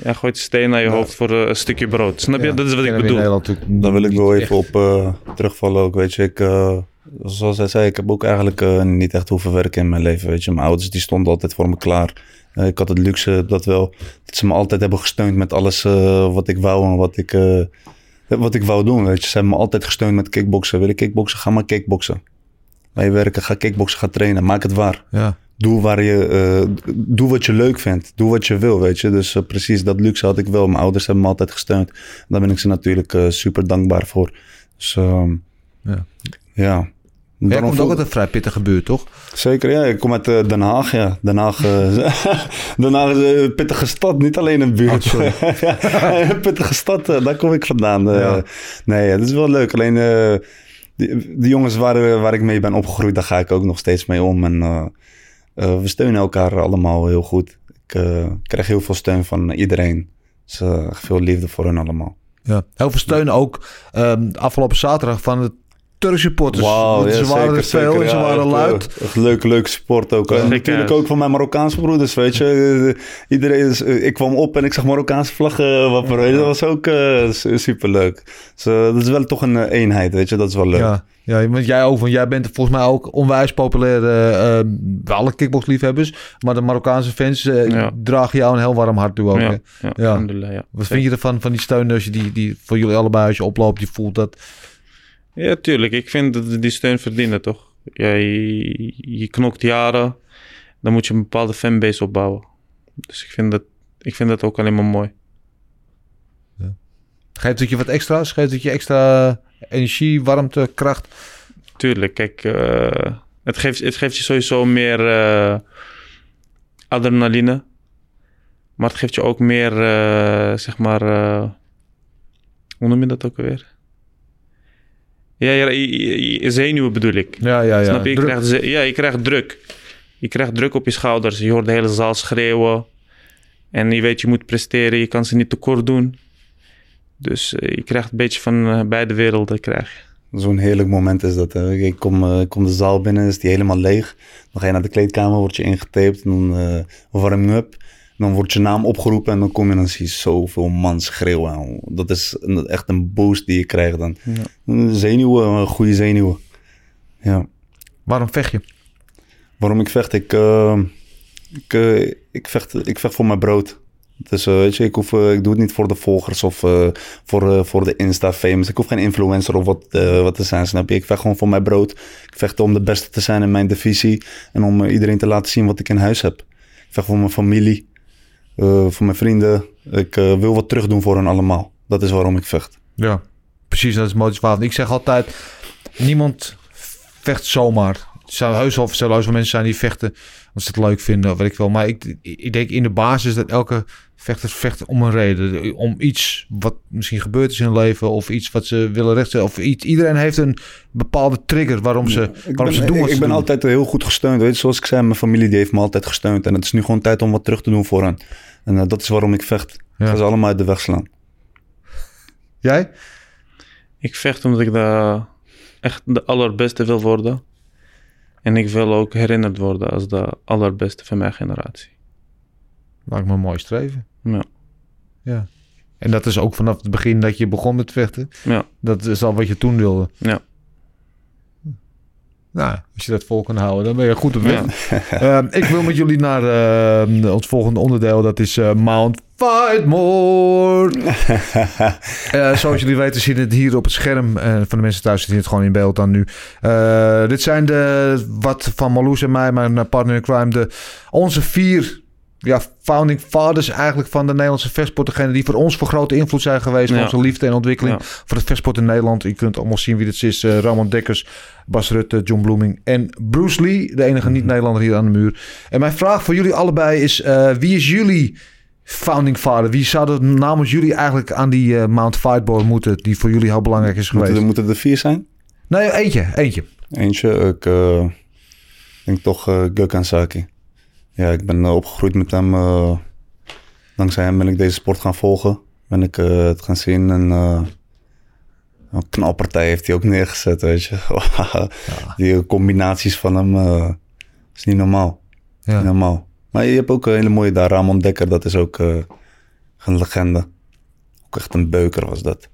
Speaker 3: Ja, gooit een steen naar je hoofd voor een stukje brood. Snap je?
Speaker 1: Ja,
Speaker 3: dat is wat ik bedoel.
Speaker 2: Daar wil ik wel
Speaker 1: echt.
Speaker 2: even op eh, terugvallen ook. Weet je, ik, eh, zoals hij zei, ik heb ook eigenlijk eh, niet echt hoeven werken in mijn leven. Weet je, mijn ouders die stonden altijd voor me klaar. Eh, ik had het luxe dat wel, dat ze me altijd hebben gesteund met alles eh, wat ik wou en wat ik, eh, wat ik wou doen. Weet je, ze hebben me altijd gesteund met kickboksen. Wil je kickboksen? Ga maar kickboksen. Ga je werken, ga kickboksen, ga trainen. Maak het waar.
Speaker 1: Ja.
Speaker 2: Doe, waar je, eh, doe wat je leuk vindt. Doe wat je wil, weet je. Dus eh, precies dat luxe had ik wel. Mijn ouders hebben me altijd gesteund. Daar ben ik ze natuurlijk eh, super dankbaar voor. Dus ehm,
Speaker 1: Ja.
Speaker 2: Ja.
Speaker 1: Jij
Speaker 2: Daarom
Speaker 1: komt ook uit een vrij pittige buurt, toch?
Speaker 2: Zeker, ja. Ik kom uit eh, Den Haag, ja. Den Haag, eh, Den Haag is een pittige stad, niet alleen een buurt.
Speaker 1: Oh,
Speaker 2: ja, een pittige stad, eh, daar kom ik vandaan.
Speaker 1: Ja.
Speaker 2: Nee, het is wel leuk. Alleen die jongens waar, waar ik mee ben opgegroeid, daar ga ik ook nog steeds mee om. En we steunen elkaar allemaal heel goed. Ik krijg heel veel steun van iedereen. Dus veel liefde voor hen allemaal.
Speaker 1: Ja. Heel veel steun ook ehm, afgelopen zaterdag van de Turkse supporters.
Speaker 2: Wauw,
Speaker 1: Want
Speaker 2: ja,
Speaker 1: ze waren
Speaker 2: zeker,
Speaker 1: er veel
Speaker 2: zeker.
Speaker 1: en ze
Speaker 2: Ja,
Speaker 1: waren
Speaker 2: echt,
Speaker 1: luid.
Speaker 2: eh, Echt leuke, leuke support ook. En natuurlijk ook van mijn Marokkaanse broeders, weet je. Eh, Iedereen is, eh, ik kwam op en ik zag Marokkaanse vlaggen wapperen. Dat was ook eh, su- superleuk. Dus dat is wel toch een eenheid, weet je. Dat is wel leuk.
Speaker 1: Ja, ja, want jij ook, want jij bent volgens mij ook onwijs populair eh, eh, bij alle kickboxliefhebbers. Maar de Marokkaanse fans eh,
Speaker 3: Ja.
Speaker 1: dragen jou een heel warm hart toe ook. hè?
Speaker 3: Ja, ja,
Speaker 1: Ja.
Speaker 3: alhamdulillah, ja.
Speaker 1: Wat vind je ervan, van die steun als je die, die voor jullie allebei als je oploopt, je voelt dat...
Speaker 3: Ja, tuurlijk. Ik vind dat we die steun verdienen, toch? Ja, je, je knokt jaren, dan moet je een bepaalde fanbase opbouwen. Dus ik vind dat, ik vind dat ook alleen maar mooi.
Speaker 1: Geeft het je wat extra's? Geeft het je extra energie, warmte, kracht?
Speaker 3: Tuurlijk, kijk, eh, het, geeft, het geeft je sowieso meer eh, adrenaline. Maar het geeft je ook meer, eh, zeg maar, hoe noem je dat ook alweer? Ja, ja je, je- je zenuwen bedoel ik.
Speaker 1: Ja, ja, ja.
Speaker 3: Snap je? Je
Speaker 1: Druk.
Speaker 3: krijgt, ja, je krijgt druk. Je krijgt druk op je schouders. Je hoort de hele zaal schreeuwen. En je weet, je moet presteren. Je kan ze niet tekort doen. Dus eh, je krijgt een beetje van eh, beide werelden. Krijg.
Speaker 2: Zo'n heerlijk moment is dat. Hè. Ik kom, eh, kom de zaal binnen, is die helemaal leeg. Dan ga je naar de kleedkamer, word je ingetaped. En dan eh warm je up. Dan wordt je naam opgeroepen en dan kom je en dan zie je zoveel man schreeuwen. Dat is een- echt een boost die je krijgt dan. Zenuwen, een goede zenuwen. Ja.
Speaker 1: Waarom vecht je?
Speaker 2: Waarom ik vecht? Ik, eh, ik, eh, ik, vecht, ik vecht voor mijn brood. Dus eh, weet je, ik, hoef, ik doe het niet voor de volgers of voor, voor de Insta-famous. Ik hoef geen influencer of wat, wat te zijn, snap je? Ik vecht gewoon voor mijn brood. Ik vecht om de beste te zijn in mijn divisie. En om iedereen te laten zien wat ik in huis heb. Ik vecht voor mijn familie, voor mijn vrienden. Ik eh, wil wat terug doen voor hen allemaal. Dat is waarom ik vecht.
Speaker 1: Ja, precies. Dat is motivatie. Ik zeg altijd, niemand vecht zomaar. Er zullen heus wel mensen zijn die vechten als ze het leuk vinden, of weet ik wel. Maar ik, ik denk in de basis dat elke vechter vecht om een reden. Om iets wat misschien gebeurd is in hun leven, of iets wat ze willen rechten. Of iets. Iedereen heeft een bepaalde trigger waarom ze,
Speaker 2: Ik
Speaker 1: waarom
Speaker 2: ben,
Speaker 1: ze doen wat
Speaker 2: ik
Speaker 1: ze
Speaker 2: ben
Speaker 1: doen.
Speaker 2: altijd heel goed gesteund. Weet je, zoals ik zei, mijn familie die heeft me altijd gesteund. En het is nu gewoon tijd om wat terug te doen voor hen. En eh, dat is waarom ik vecht. Ik
Speaker 1: Ja.
Speaker 2: ga ze allemaal uit de weg slaan.
Speaker 1: Jij?
Speaker 3: Ik vecht omdat ik de, echt de allerbeste wil worden. En ik wil ook herinnerd worden als de allerbeste van mijn generatie.
Speaker 1: Lijkt me een mooi streven.
Speaker 3: Ja.
Speaker 1: Ja. En dat is ook vanaf het begin dat je begon met vechten.
Speaker 3: Ja.
Speaker 1: Dat is al wat je toen wilde.
Speaker 3: Ja.
Speaker 1: Nou, als je dat vol kan houden, dan ben je goed op weg.
Speaker 3: Ja.
Speaker 1: Ehm, ik wil met jullie naar eh, ons volgende onderdeel. Dat is eh, Mount Fightmore. Eh, zoals jullie weten, zien het hier op het scherm. En van de mensen thuis zien het gewoon in beeld dan nu. Eh, dit zijn de, wat van Marloes en mij, mijn eh, partner in crime, de, onze vier ja, founding fathers eigenlijk van de Nederlandse vechtsport. Degene die voor ons voor grote invloed zijn geweest. Voor
Speaker 3: Ja.
Speaker 1: onze liefde en ontwikkeling
Speaker 3: Ja.
Speaker 1: voor het vechtsport in Nederland. Je kunt allemaal zien wie dit is. Eh, Ramon Dekkers, Bas Rutte, John Bloeming en Bruce Lee. De enige niet-Nederlander hier aan de muur. En mijn vraag voor jullie allebei is... eh, wie is jullie founding father? Wie zou er namens jullie eigenlijk aan die eh, Mount Fightboard moeten... die voor jullie heel belangrijk is geweest?
Speaker 2: Moeten, er- moeten er vier zijn?
Speaker 1: Nee, eentje. Eentje.
Speaker 2: Eentje, ik eh, denk toch eh Gökhan Saki. Ja, ik ben eh, opgegroeid met hem. eh, dankzij hem ben ik deze sport gaan volgen. Ben ik eh, het gaan zien en... een knalpartij heeft hij ook neergezet, weet je. Die combinaties van hem is niet normaal. Niet
Speaker 1: Ja.
Speaker 2: normaal. Maar je hebt ook een hele mooie daar. Ramon Dekker, dat is ook een legende. Ook echt een beuker was dat.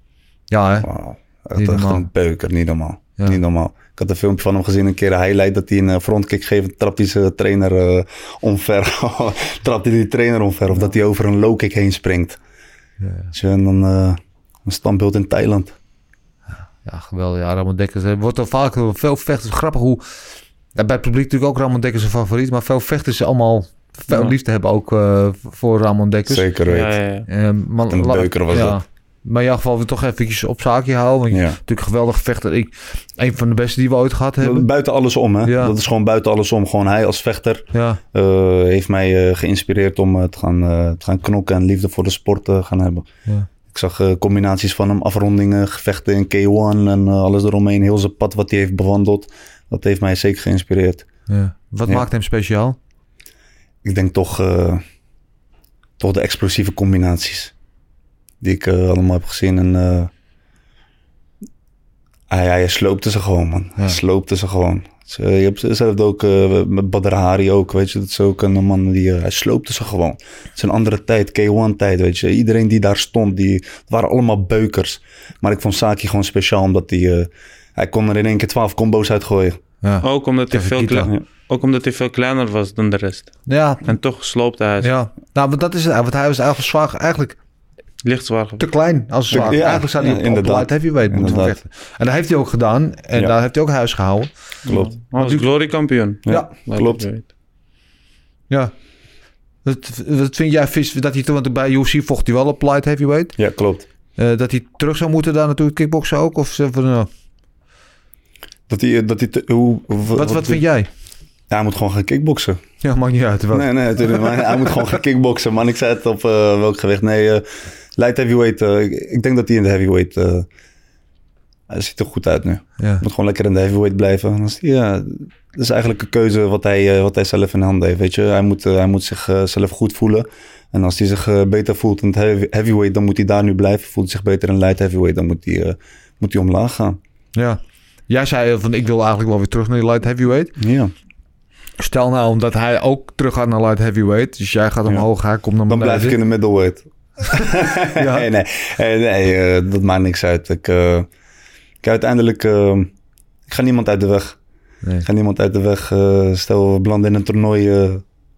Speaker 1: Ja, hè?
Speaker 2: Echt,
Speaker 1: Niet
Speaker 2: een beuker, niet normaal.
Speaker 1: Ja.
Speaker 2: Niet normaal. Ik had een filmpje van hem gezien, een keer een highlight, dat hij een eh, frontkick geeft, trapt hij zijn trainer eh, omver. trapt hij die trainer omver, of dat hij over een low kick heen springt. Dus, en dan eh, een standbeeld in Thailand.
Speaker 1: Ja, geweldig. Ja, Ramon Dekkers. Er wordt al vaak veel vechters... Grappig hoe... Ja, bij het publiek natuurlijk ook Ramon Dekkers een favoriet. Maar veel vechters allemaal veel
Speaker 3: Ja.
Speaker 1: liefde hebben ook eh, voor Ramon Dekkers.
Speaker 2: Zeker
Speaker 3: Ja,
Speaker 2: weten.
Speaker 3: ja, ja.
Speaker 1: Ehm, maar
Speaker 2: een
Speaker 1: la-
Speaker 2: beuker was
Speaker 1: ja.
Speaker 2: dat.
Speaker 1: Maar in ieder geval we toch eventjes op zaakje houden. Want je
Speaker 2: Ja.
Speaker 1: natuurlijk geweldig vechter. Ik, een van de beste die we ooit gehad hebben.
Speaker 2: Buiten alles om, hè?
Speaker 1: Ja.
Speaker 2: Dat is gewoon buiten alles om. Gewoon hij als vechter
Speaker 1: Ja,
Speaker 2: eh, heeft mij eh, geïnspireerd om eh, te, gaan, te gaan knokken en liefde voor de sport te gaan hebben.
Speaker 1: ja.
Speaker 2: Ik zag combinaties van hem, afrondingen, gevechten in K1 en alles eromheen. Heel zijn pad wat hij heeft bewandeld. Dat heeft mij zeker geïnspireerd.
Speaker 1: ja. Wat maakt hem speciaal?
Speaker 2: Ik denk toch, toch de explosieve combinaties. Die ik eh, allemaal heb gezien. En eh, hij, hij sloopte ze gewoon, man. Hij
Speaker 1: Ja.
Speaker 2: sloopte ze gewoon. Dus, je hebt zelf ook eh, met Badr Hari ook, weet je. Dat is ook een man die... hij sloopte ze gewoon. Het is een andere tijd, K1-tijd, weet je. Iedereen die daar stond, die het waren allemaal beukers. Maar ik vond Saki gewoon speciaal, omdat hij... eh, hij kon er in één keer twaalf combo's uitgooien.
Speaker 1: Ja,
Speaker 3: Ook, omdat hij veel klein- ook omdat hij veel kleiner was dan de rest.
Speaker 1: ja,
Speaker 3: En toch sloopte hij
Speaker 1: ja. Nou, want dat is het. Want hij was eigenlijk zwaar, eigenlijk
Speaker 3: Licht zwaar.
Speaker 1: te klein als zwaar.
Speaker 2: ja,
Speaker 1: eigenlijk zou hij
Speaker 2: ja,
Speaker 1: op- op
Speaker 2: inderdaad.
Speaker 1: light heavyweight moeten
Speaker 2: Inderdaad.
Speaker 1: vechten. En dat heeft hij ook gedaan. En
Speaker 2: Ja.
Speaker 1: daar heeft hij ook huis gehouden.
Speaker 2: Klopt.
Speaker 3: Hij was glory kampioen.
Speaker 1: Ja,
Speaker 2: klopt.
Speaker 1: Ja. Wat, wat vind jij, Vis, dat hij toen want bij UFC vocht hij wel op light heavyweight?
Speaker 2: Ja, klopt.
Speaker 1: Eh, dat hij terug zou moeten daar naartoe kickboksen ook? Of ze van, nou,
Speaker 2: Dat hij, dat hij te- hoe,
Speaker 1: wat, wat vind jij?
Speaker 2: Ja, hij moet gewoon gaan kickboksen.
Speaker 1: Ja, maakt niet uit. Wat.
Speaker 2: Nee, nee, natuurlijk. maar hij moet gewoon gaan kickboksen. Man, ik zei het op eh, welk gewicht. Nee, eh, light heavyweight. eh, ik, ik denk dat hij in de heavyweight... eh hij ziet er goed uit nu.
Speaker 1: Ja.
Speaker 2: Moet gewoon lekker in de heavyweight blijven. Dan is ja, dat is eigenlijk een keuze wat hij, eh, wat hij zelf in handen heeft. Weet je? Hij moet, hij moet zich eh, zelf goed voelen. En als hij zich beter voelt in het heavy- heavyweight, dan moet hij daar nu blijven. Voelt hij zich beter in light heavyweight, dan moet hij, moet hij omlaag gaan.
Speaker 1: ja. Jij zei van ik wil eigenlijk wel weer terug naar die light heavyweight.
Speaker 2: Ja.
Speaker 1: Stel nou omdat hij ook terug gaat naar light heavyweight. Dus jij gaat omhoog, hij komt naar
Speaker 2: Dan blijf ik in de middleweight.
Speaker 1: Ja.
Speaker 2: Nee, nee, nee, nee eh, dat maakt niks uit. Ik, eh, ik uiteindelijk, eh, ik ga niemand uit de weg.
Speaker 1: Nee.
Speaker 2: Ik ga niemand uit de weg. eh, stel, we belanden in een toernooi. eh,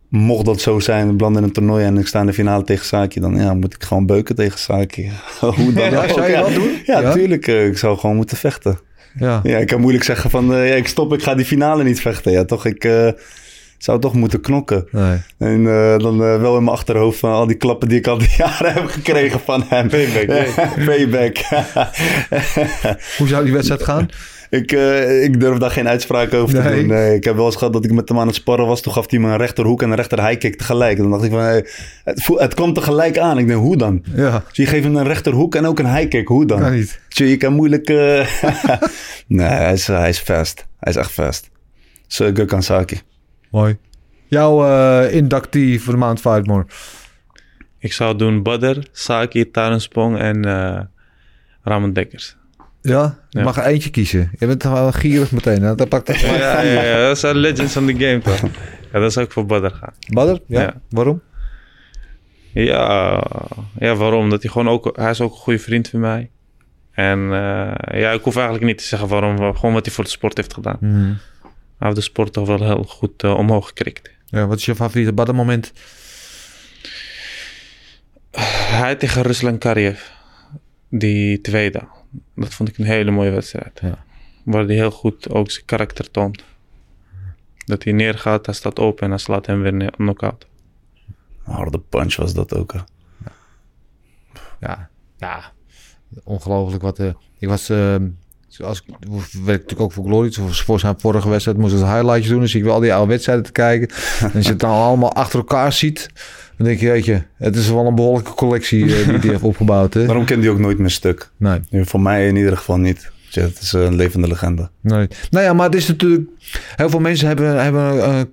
Speaker 2: mocht dat zo zijn, we belanden in een toernooi en ik sta in de finale tegen Saki, dan ja, moet ik gewoon beuken tegen Saki. Hoe dan
Speaker 1: Ja, zou je
Speaker 2: ja.
Speaker 1: dat doen?
Speaker 2: Ja,
Speaker 1: Ja?
Speaker 2: tuurlijk. eh, ik zou gewoon moeten vechten.
Speaker 1: Ja.
Speaker 2: Ja, ik kan moeilijk zeggen van, eh, ja, ik stop, ik ga die finale niet vechten. Ja, toch, ik eh, zou toch moeten knokken.
Speaker 1: Nee.
Speaker 2: En eh, dan eh, wel in mijn achterhoofd van al die klappen die ik al die jaren heb gekregen van hem. Payback. Payback.
Speaker 1: Hoe zou die wedstrijd gaan?
Speaker 2: ik, eh, ik durf daar geen uitspraak over te doen. Nee, ik heb wel eens gehad dat ik met hem aan het sparren was. Toen gaf hij me een rechterhoek en een rechter high kick tegelijk. Dan dacht ik van, hey, het, het kwam tegelijk aan. Ik denk, hoe dan?
Speaker 1: Ja,
Speaker 2: Dus je geeft hem een rechterhoek en ook een high kick. Hoe dan?
Speaker 1: kan niet.
Speaker 2: Je kan moeilijk... nee, hij is, hij is fast. Hij is echt fast. Zo, Gökhan Saki.
Speaker 1: Mooi. Jouw eh inductie voor de maand Fightmore.
Speaker 3: Ik zou doen Badr, Saki, Tarenspong en eh Ramon Dekkers.
Speaker 1: Ja? Je
Speaker 3: Ja.
Speaker 1: mag er eentje kiezen. Je bent wel gierig meteen. Hè? Dat pakt
Speaker 3: Ja, ja, ja, dat zijn legends van de game toch? Ja, dan zou ik voor Badr gaan.
Speaker 1: Badr? Ja.
Speaker 3: Ja.
Speaker 1: Waarom?
Speaker 3: Ja, ja, waarom? Dat hij gewoon ook, hij is ook een goede vriend van mij. En eh, ja, ik hoef eigenlijk niet te zeggen waarom, gewoon wat hij voor de sport heeft gedaan.
Speaker 1: Mhm.
Speaker 3: Hij heeft de sport toch wel heel goed eh, omhoog gekrikt.
Speaker 1: Ja, wat is je favoriete Badr moment?
Speaker 3: Hij tegen Ruslan Kariev, die tweede. Dat vond ik een hele mooie wedstrijd.
Speaker 1: Ja.
Speaker 3: Waar hij heel goed ook zijn karakter toont. Dat hij neergaat, hij staat open en hij slaat hem weer neer- knock-out.
Speaker 2: Harde punch was dat ook. hè.
Speaker 1: Ja, ja. ongelooflijk wat. eh ik was, eh, als ik werk natuurlijk ook voor Glory. Dus voor zijn vorige wedstrijd moest ik een highlightje doen. Dus ik wil al die oude wedstrijden te kijken. en als je het dan allemaal achter elkaar ziet, dan denk je, weet je, het is wel een behoorlijke collectie eh, die hij heeft opgebouwd. Hè?
Speaker 2: Daarom kende hij ook nooit meer stuk.
Speaker 1: Nee,
Speaker 2: Voor mij in ieder geval niet. Het is een levende legende.
Speaker 1: nee. Nou ja, maar het is natuurlijk. Heel veel mensen hebben, hebben een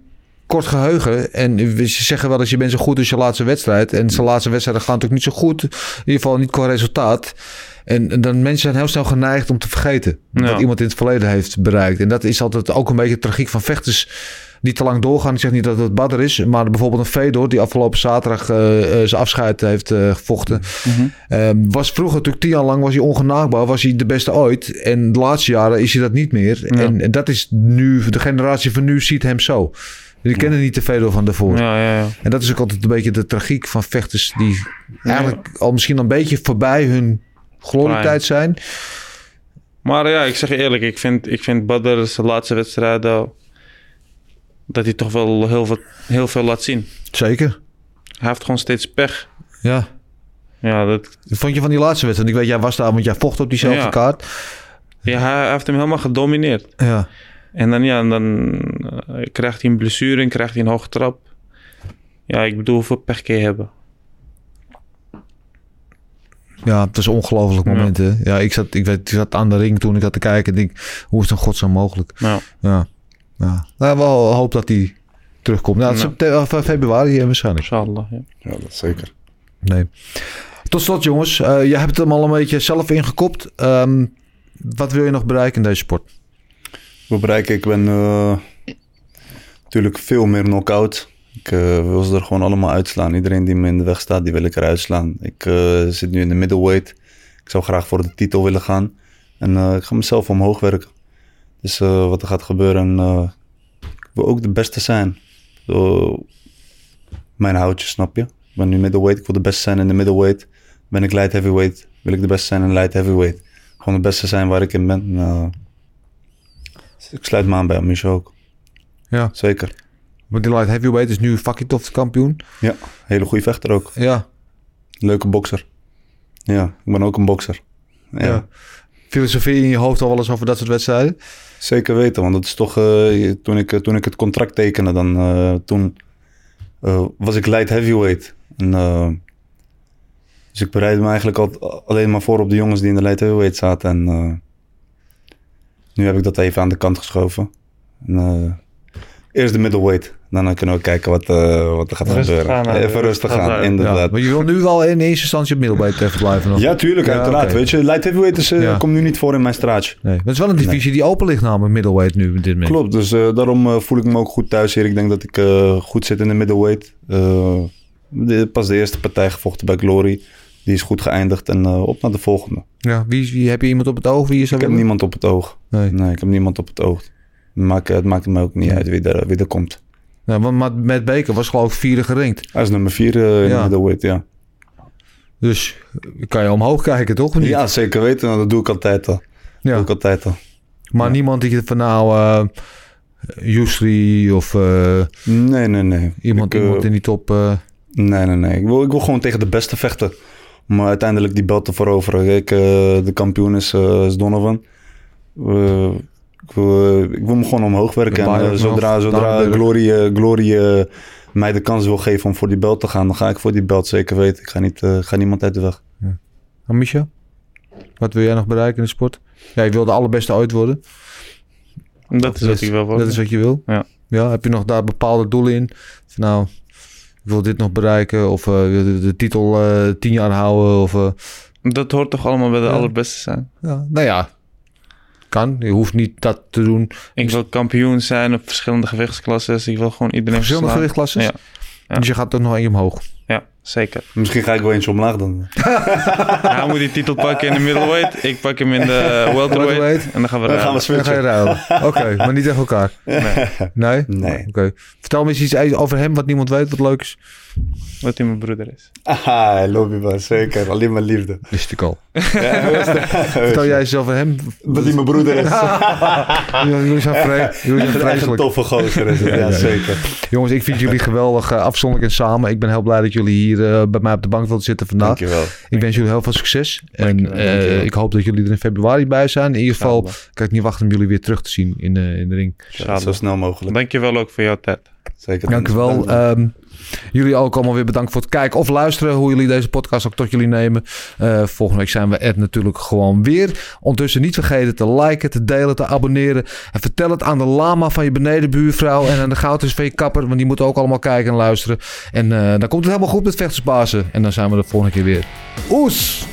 Speaker 1: kort geheugen. En ze zeggen wel dat je bent zo goed als je laatste wedstrijd. En zijn laatste wedstrijden gaan natuurlijk niet zo goed. In ieder geval niet qua resultaat. En, en dan mensen zijn heel snel geneigd om te vergeten
Speaker 3: Ja.
Speaker 1: wat iemand in het verleden heeft bereikt. En dat is altijd ook een beetje de tragiek van vechters die te lang doorgaan. Ik zeg niet dat het Badr is, maar bijvoorbeeld een Fedor die afgelopen zaterdag eh, eh, zijn afscheid heeft eh, gevochten. Ehm, was vroeger natuurlijk tien jaar lang was hij ongenaakbaar, was hij de beste ooit. En de laatste jaren is hij dat niet meer. En, en dat is nu, de generatie van nu ziet hem zo. Die kennen niet de Fedor van daarvoor.
Speaker 3: Ja, ja, ja.
Speaker 1: En dat is ook altijd een beetje de tragiek van vechters die eigenlijk al misschien een beetje voorbij hun glorietijd zijn.
Speaker 3: Maar ja, ik zeg je eerlijk, ik vind, ik vind Badr zijn laatste wedstrijden... dat hij toch wel heel veel, heel veel laat zien.
Speaker 1: Zeker.
Speaker 3: Hij heeft gewoon steeds pech.
Speaker 1: Ja.
Speaker 3: Ja, dat,
Speaker 1: vond je van die laatste wedstrijd? Ik weet, jij was daar, want jij vocht op diezelfde
Speaker 3: Ja.
Speaker 1: kaart.
Speaker 3: ja hij, heeft hem helemaal gedomineerd.
Speaker 1: Ja.
Speaker 3: En dan, ja, dan eh, krijgt hij een blessure en krijgt hij een hoge trap. Ja, ik bedoel, hoeveel pech kun je hebben?
Speaker 1: Ja, het was een ongelooflijk moment. hè. Ja, ik zat, ik, weet, ik zat aan de ring toen ik had te kijken. En denk, hoe is het in godsnaam mogelijk?
Speaker 3: Nou,
Speaker 1: Ja. ja. Nou, wel hoop dat hij terugkomt. Nou, het is
Speaker 3: Ja.
Speaker 1: eh, februari waarschijnlijk.
Speaker 3: inshallah. Ja.
Speaker 2: Ja, dat zeker.
Speaker 1: Nee. Tot slot, jongens. Eh je hebt hem al een beetje zelf ingekopt. Ehm, wat wil je nog bereiken in deze sport?
Speaker 2: Wat bereik ik? Ik ben eh, natuurlijk veel meer knock-out. Ik eh, wil ze er gewoon allemaal uitslaan. Iedereen die me in de weg staat, die wil ik eruit slaan. Ik eh, zit nu in de middleweight. Ik zou graag voor de titel willen gaan. En eh, ik ga mezelf omhoog werken. Dus wat er gaat gebeuren, ik wil ook de beste zijn. Zo, mijn houtje, snap je? Ik ben nu middleweight, ik wil de beste zijn in de middleweight. Ben ik light heavyweight, wil ik de beste zijn in light heavyweight. Gewoon de beste zijn waar ik in ben. Ik sluit me aan bij Amisha ook.
Speaker 1: Ja.
Speaker 2: Zeker.
Speaker 1: Want die light heavyweight is nu Fakitov de kampioen.
Speaker 2: Ja, hele goede vechter ook.
Speaker 1: Ja.
Speaker 2: Leuke bokser. Ja, ik ben ook een bokser. Ja,
Speaker 1: Ja. Filosofie in je hoofd al wel eens over dat soort wedstrijden?
Speaker 2: zeker weten. Want dat is toch, eh, toen, ik, toen ik het contract tekende, dan eh, toen eh, was ik light heavyweight. En, eh, dus ik bereidde me eigenlijk al, alleen maar voor op de jongens die in de light heavyweight zaten. En eh, nu heb ik dat even aan de kant geschoven. En, eh, eerst de middleweight. Daarna kunnen we kijken wat, eh, wat er gaat
Speaker 3: Rustig
Speaker 2: gebeuren.
Speaker 3: gaan, hè.
Speaker 2: even rustig gaan.
Speaker 1: Ja,
Speaker 2: inderdaad.
Speaker 1: maar je wil nu wel in eerste instantie op middelbeet even blijven nog.
Speaker 2: Ja, tuurlijk,
Speaker 1: Ja,
Speaker 2: uiteraard. Weet je, light heavyweight is, eh,
Speaker 1: Ja.
Speaker 2: komt nu niet voor in mijn straatje.
Speaker 1: Nee, maar het is wel een divisie die open ligt namelijk, middleweight nu dit moment.
Speaker 2: Klopt, dus eh, daarom eh, voel ik me ook goed thuis hier. Ik denk dat ik eh, goed zit in de middleweight. Eh, de- pas de eerste partij gevochten bij Glory. Die is goed geëindigd en eh, op naar de volgende.
Speaker 1: Ja, wie, wie, heb je iemand op het oog wie je
Speaker 2: Ik heb
Speaker 1: willen?
Speaker 2: niemand op het oog.
Speaker 1: Nee.
Speaker 2: Nee, ik heb niemand op het oog. Maak, het maakt me ook niet uit wie er, wie er komt.
Speaker 1: Ja, want Matt- Matt Baker was geloof ik vierde gerankt.
Speaker 2: Hij is nummer vier eh, in
Speaker 1: Ja.
Speaker 2: de middleweight, ja.
Speaker 1: Dus kan je omhoog kijken, toch? Niet?
Speaker 2: Ja, zeker weten. Dat doe ik altijd al.
Speaker 1: Ja.
Speaker 2: Doe ik altijd al.
Speaker 1: Maar niemand die je van nou... Yusri of eh,
Speaker 2: Nee, nee, nee.
Speaker 1: iemand,
Speaker 2: Ik,
Speaker 1: iemand in die top...
Speaker 2: Nee, nee, nee. Ik wil, ik wil gewoon tegen de beste vechten. Eh, uiteindelijk die belt te veroveren. Kijk, de kampioen is, is Donovan. Ik, wil, eh, ik wil me gewoon omhoog werken. En, eh, zodra zodra. Glory, eh, Glory mij de kans wil geven om voor die belt te gaan, dan ga ik voor die belt zeker weten. Ik ga, niet, eh, ga niemand uit de weg.
Speaker 1: Amisha? Wat wil jij nog bereiken in de sport? Ja, je wil de allerbeste ooit worden.
Speaker 3: Dat is wat ik wil worden.
Speaker 1: Dat is wat je wil?
Speaker 3: Ja.
Speaker 1: ja. Heb je nog daar bepaalde doelen in? Van, nou, ik wil dit nog bereiken. Of eh, wil de, de titel eh, tien jaar houden. Of,
Speaker 3: Dat hoort toch allemaal bij de
Speaker 1: Ja.
Speaker 3: allerbeste zijn.
Speaker 1: ja, nou ja, kan. Je hoeft niet dat te doen.
Speaker 3: Ik wil kampioen zijn op verschillende gewichtsklasses. Ik wil gewoon iedereen
Speaker 1: Verschillende
Speaker 3: verslaan.
Speaker 1: gewichtklassen.
Speaker 3: Ja. Ja.
Speaker 1: Dus je gaat toch nog eentje omhoog.
Speaker 3: Ja, zeker.
Speaker 2: Misschien ga ik wel eentje omlaag dan.
Speaker 3: Hij moet die titel pakken in de middleweight. Ik pak hem in de welterweight.
Speaker 1: Welterweight.
Speaker 3: En dan gaan we
Speaker 2: Dan gaan
Speaker 3: ruilen.
Speaker 2: we
Speaker 1: Dan ga je
Speaker 2: switchen.
Speaker 1: ruilen. Oké, maar niet tegen elkaar.
Speaker 3: Nee,
Speaker 1: Nee?
Speaker 2: Nee.
Speaker 1: Oké. Vertel me eens iets over hem wat niemand weet, wat leuk is.
Speaker 3: Wat hij mijn broeder is.
Speaker 2: Ah, lobby man, zeker. Alleen maar liefde.
Speaker 1: Wist ik al.
Speaker 2: Ja,
Speaker 1: Vertel jij over hem.
Speaker 2: Dat hij mijn broeder is.
Speaker 1: Jullie zijn, vre- jullie zijn
Speaker 2: Echt een
Speaker 1: vreselijk.
Speaker 2: toffe gozer is het.
Speaker 1: Ja,
Speaker 2: Ja,
Speaker 1: ja, ja.
Speaker 2: zeker.
Speaker 1: Jongens, ik vind jullie geweldig eh, afzonderlijk en samen. Ik ben heel blij dat jullie hier eh, bij mij op de bank wilden zitten vandaag.
Speaker 2: Dankjewel.
Speaker 1: Ik wens jullie heel veel succes. En
Speaker 3: Dankjewel,
Speaker 1: eh,
Speaker 2: dankjewel.
Speaker 1: ik hoop dat jullie er in februari bij zijn. In ieder geval kan ik niet wachten om jullie weer terug te zien in, eh, in de ring.
Speaker 2: Ja, zo snel mogelijk.
Speaker 3: Dankjewel ook voor jouw tijd.
Speaker 2: Zeker.
Speaker 1: Dankjewel. Ehm jullie ook allemaal weer bedankt voor het kijken of luisteren. Hoe jullie deze podcast ook tot jullie nemen. Eh, volgende week zijn we er natuurlijk gewoon weer. Ondertussen niet vergeten te liken, te delen, te abonneren. En vertel het aan de lama van je benedenbuurvrouw. En aan de goudvis van je kapper. Want die moeten ook allemaal kijken en luisteren. En eh, dan komt het helemaal goed met vechtersbazen. En dan zijn we de volgende keer weer. Oes!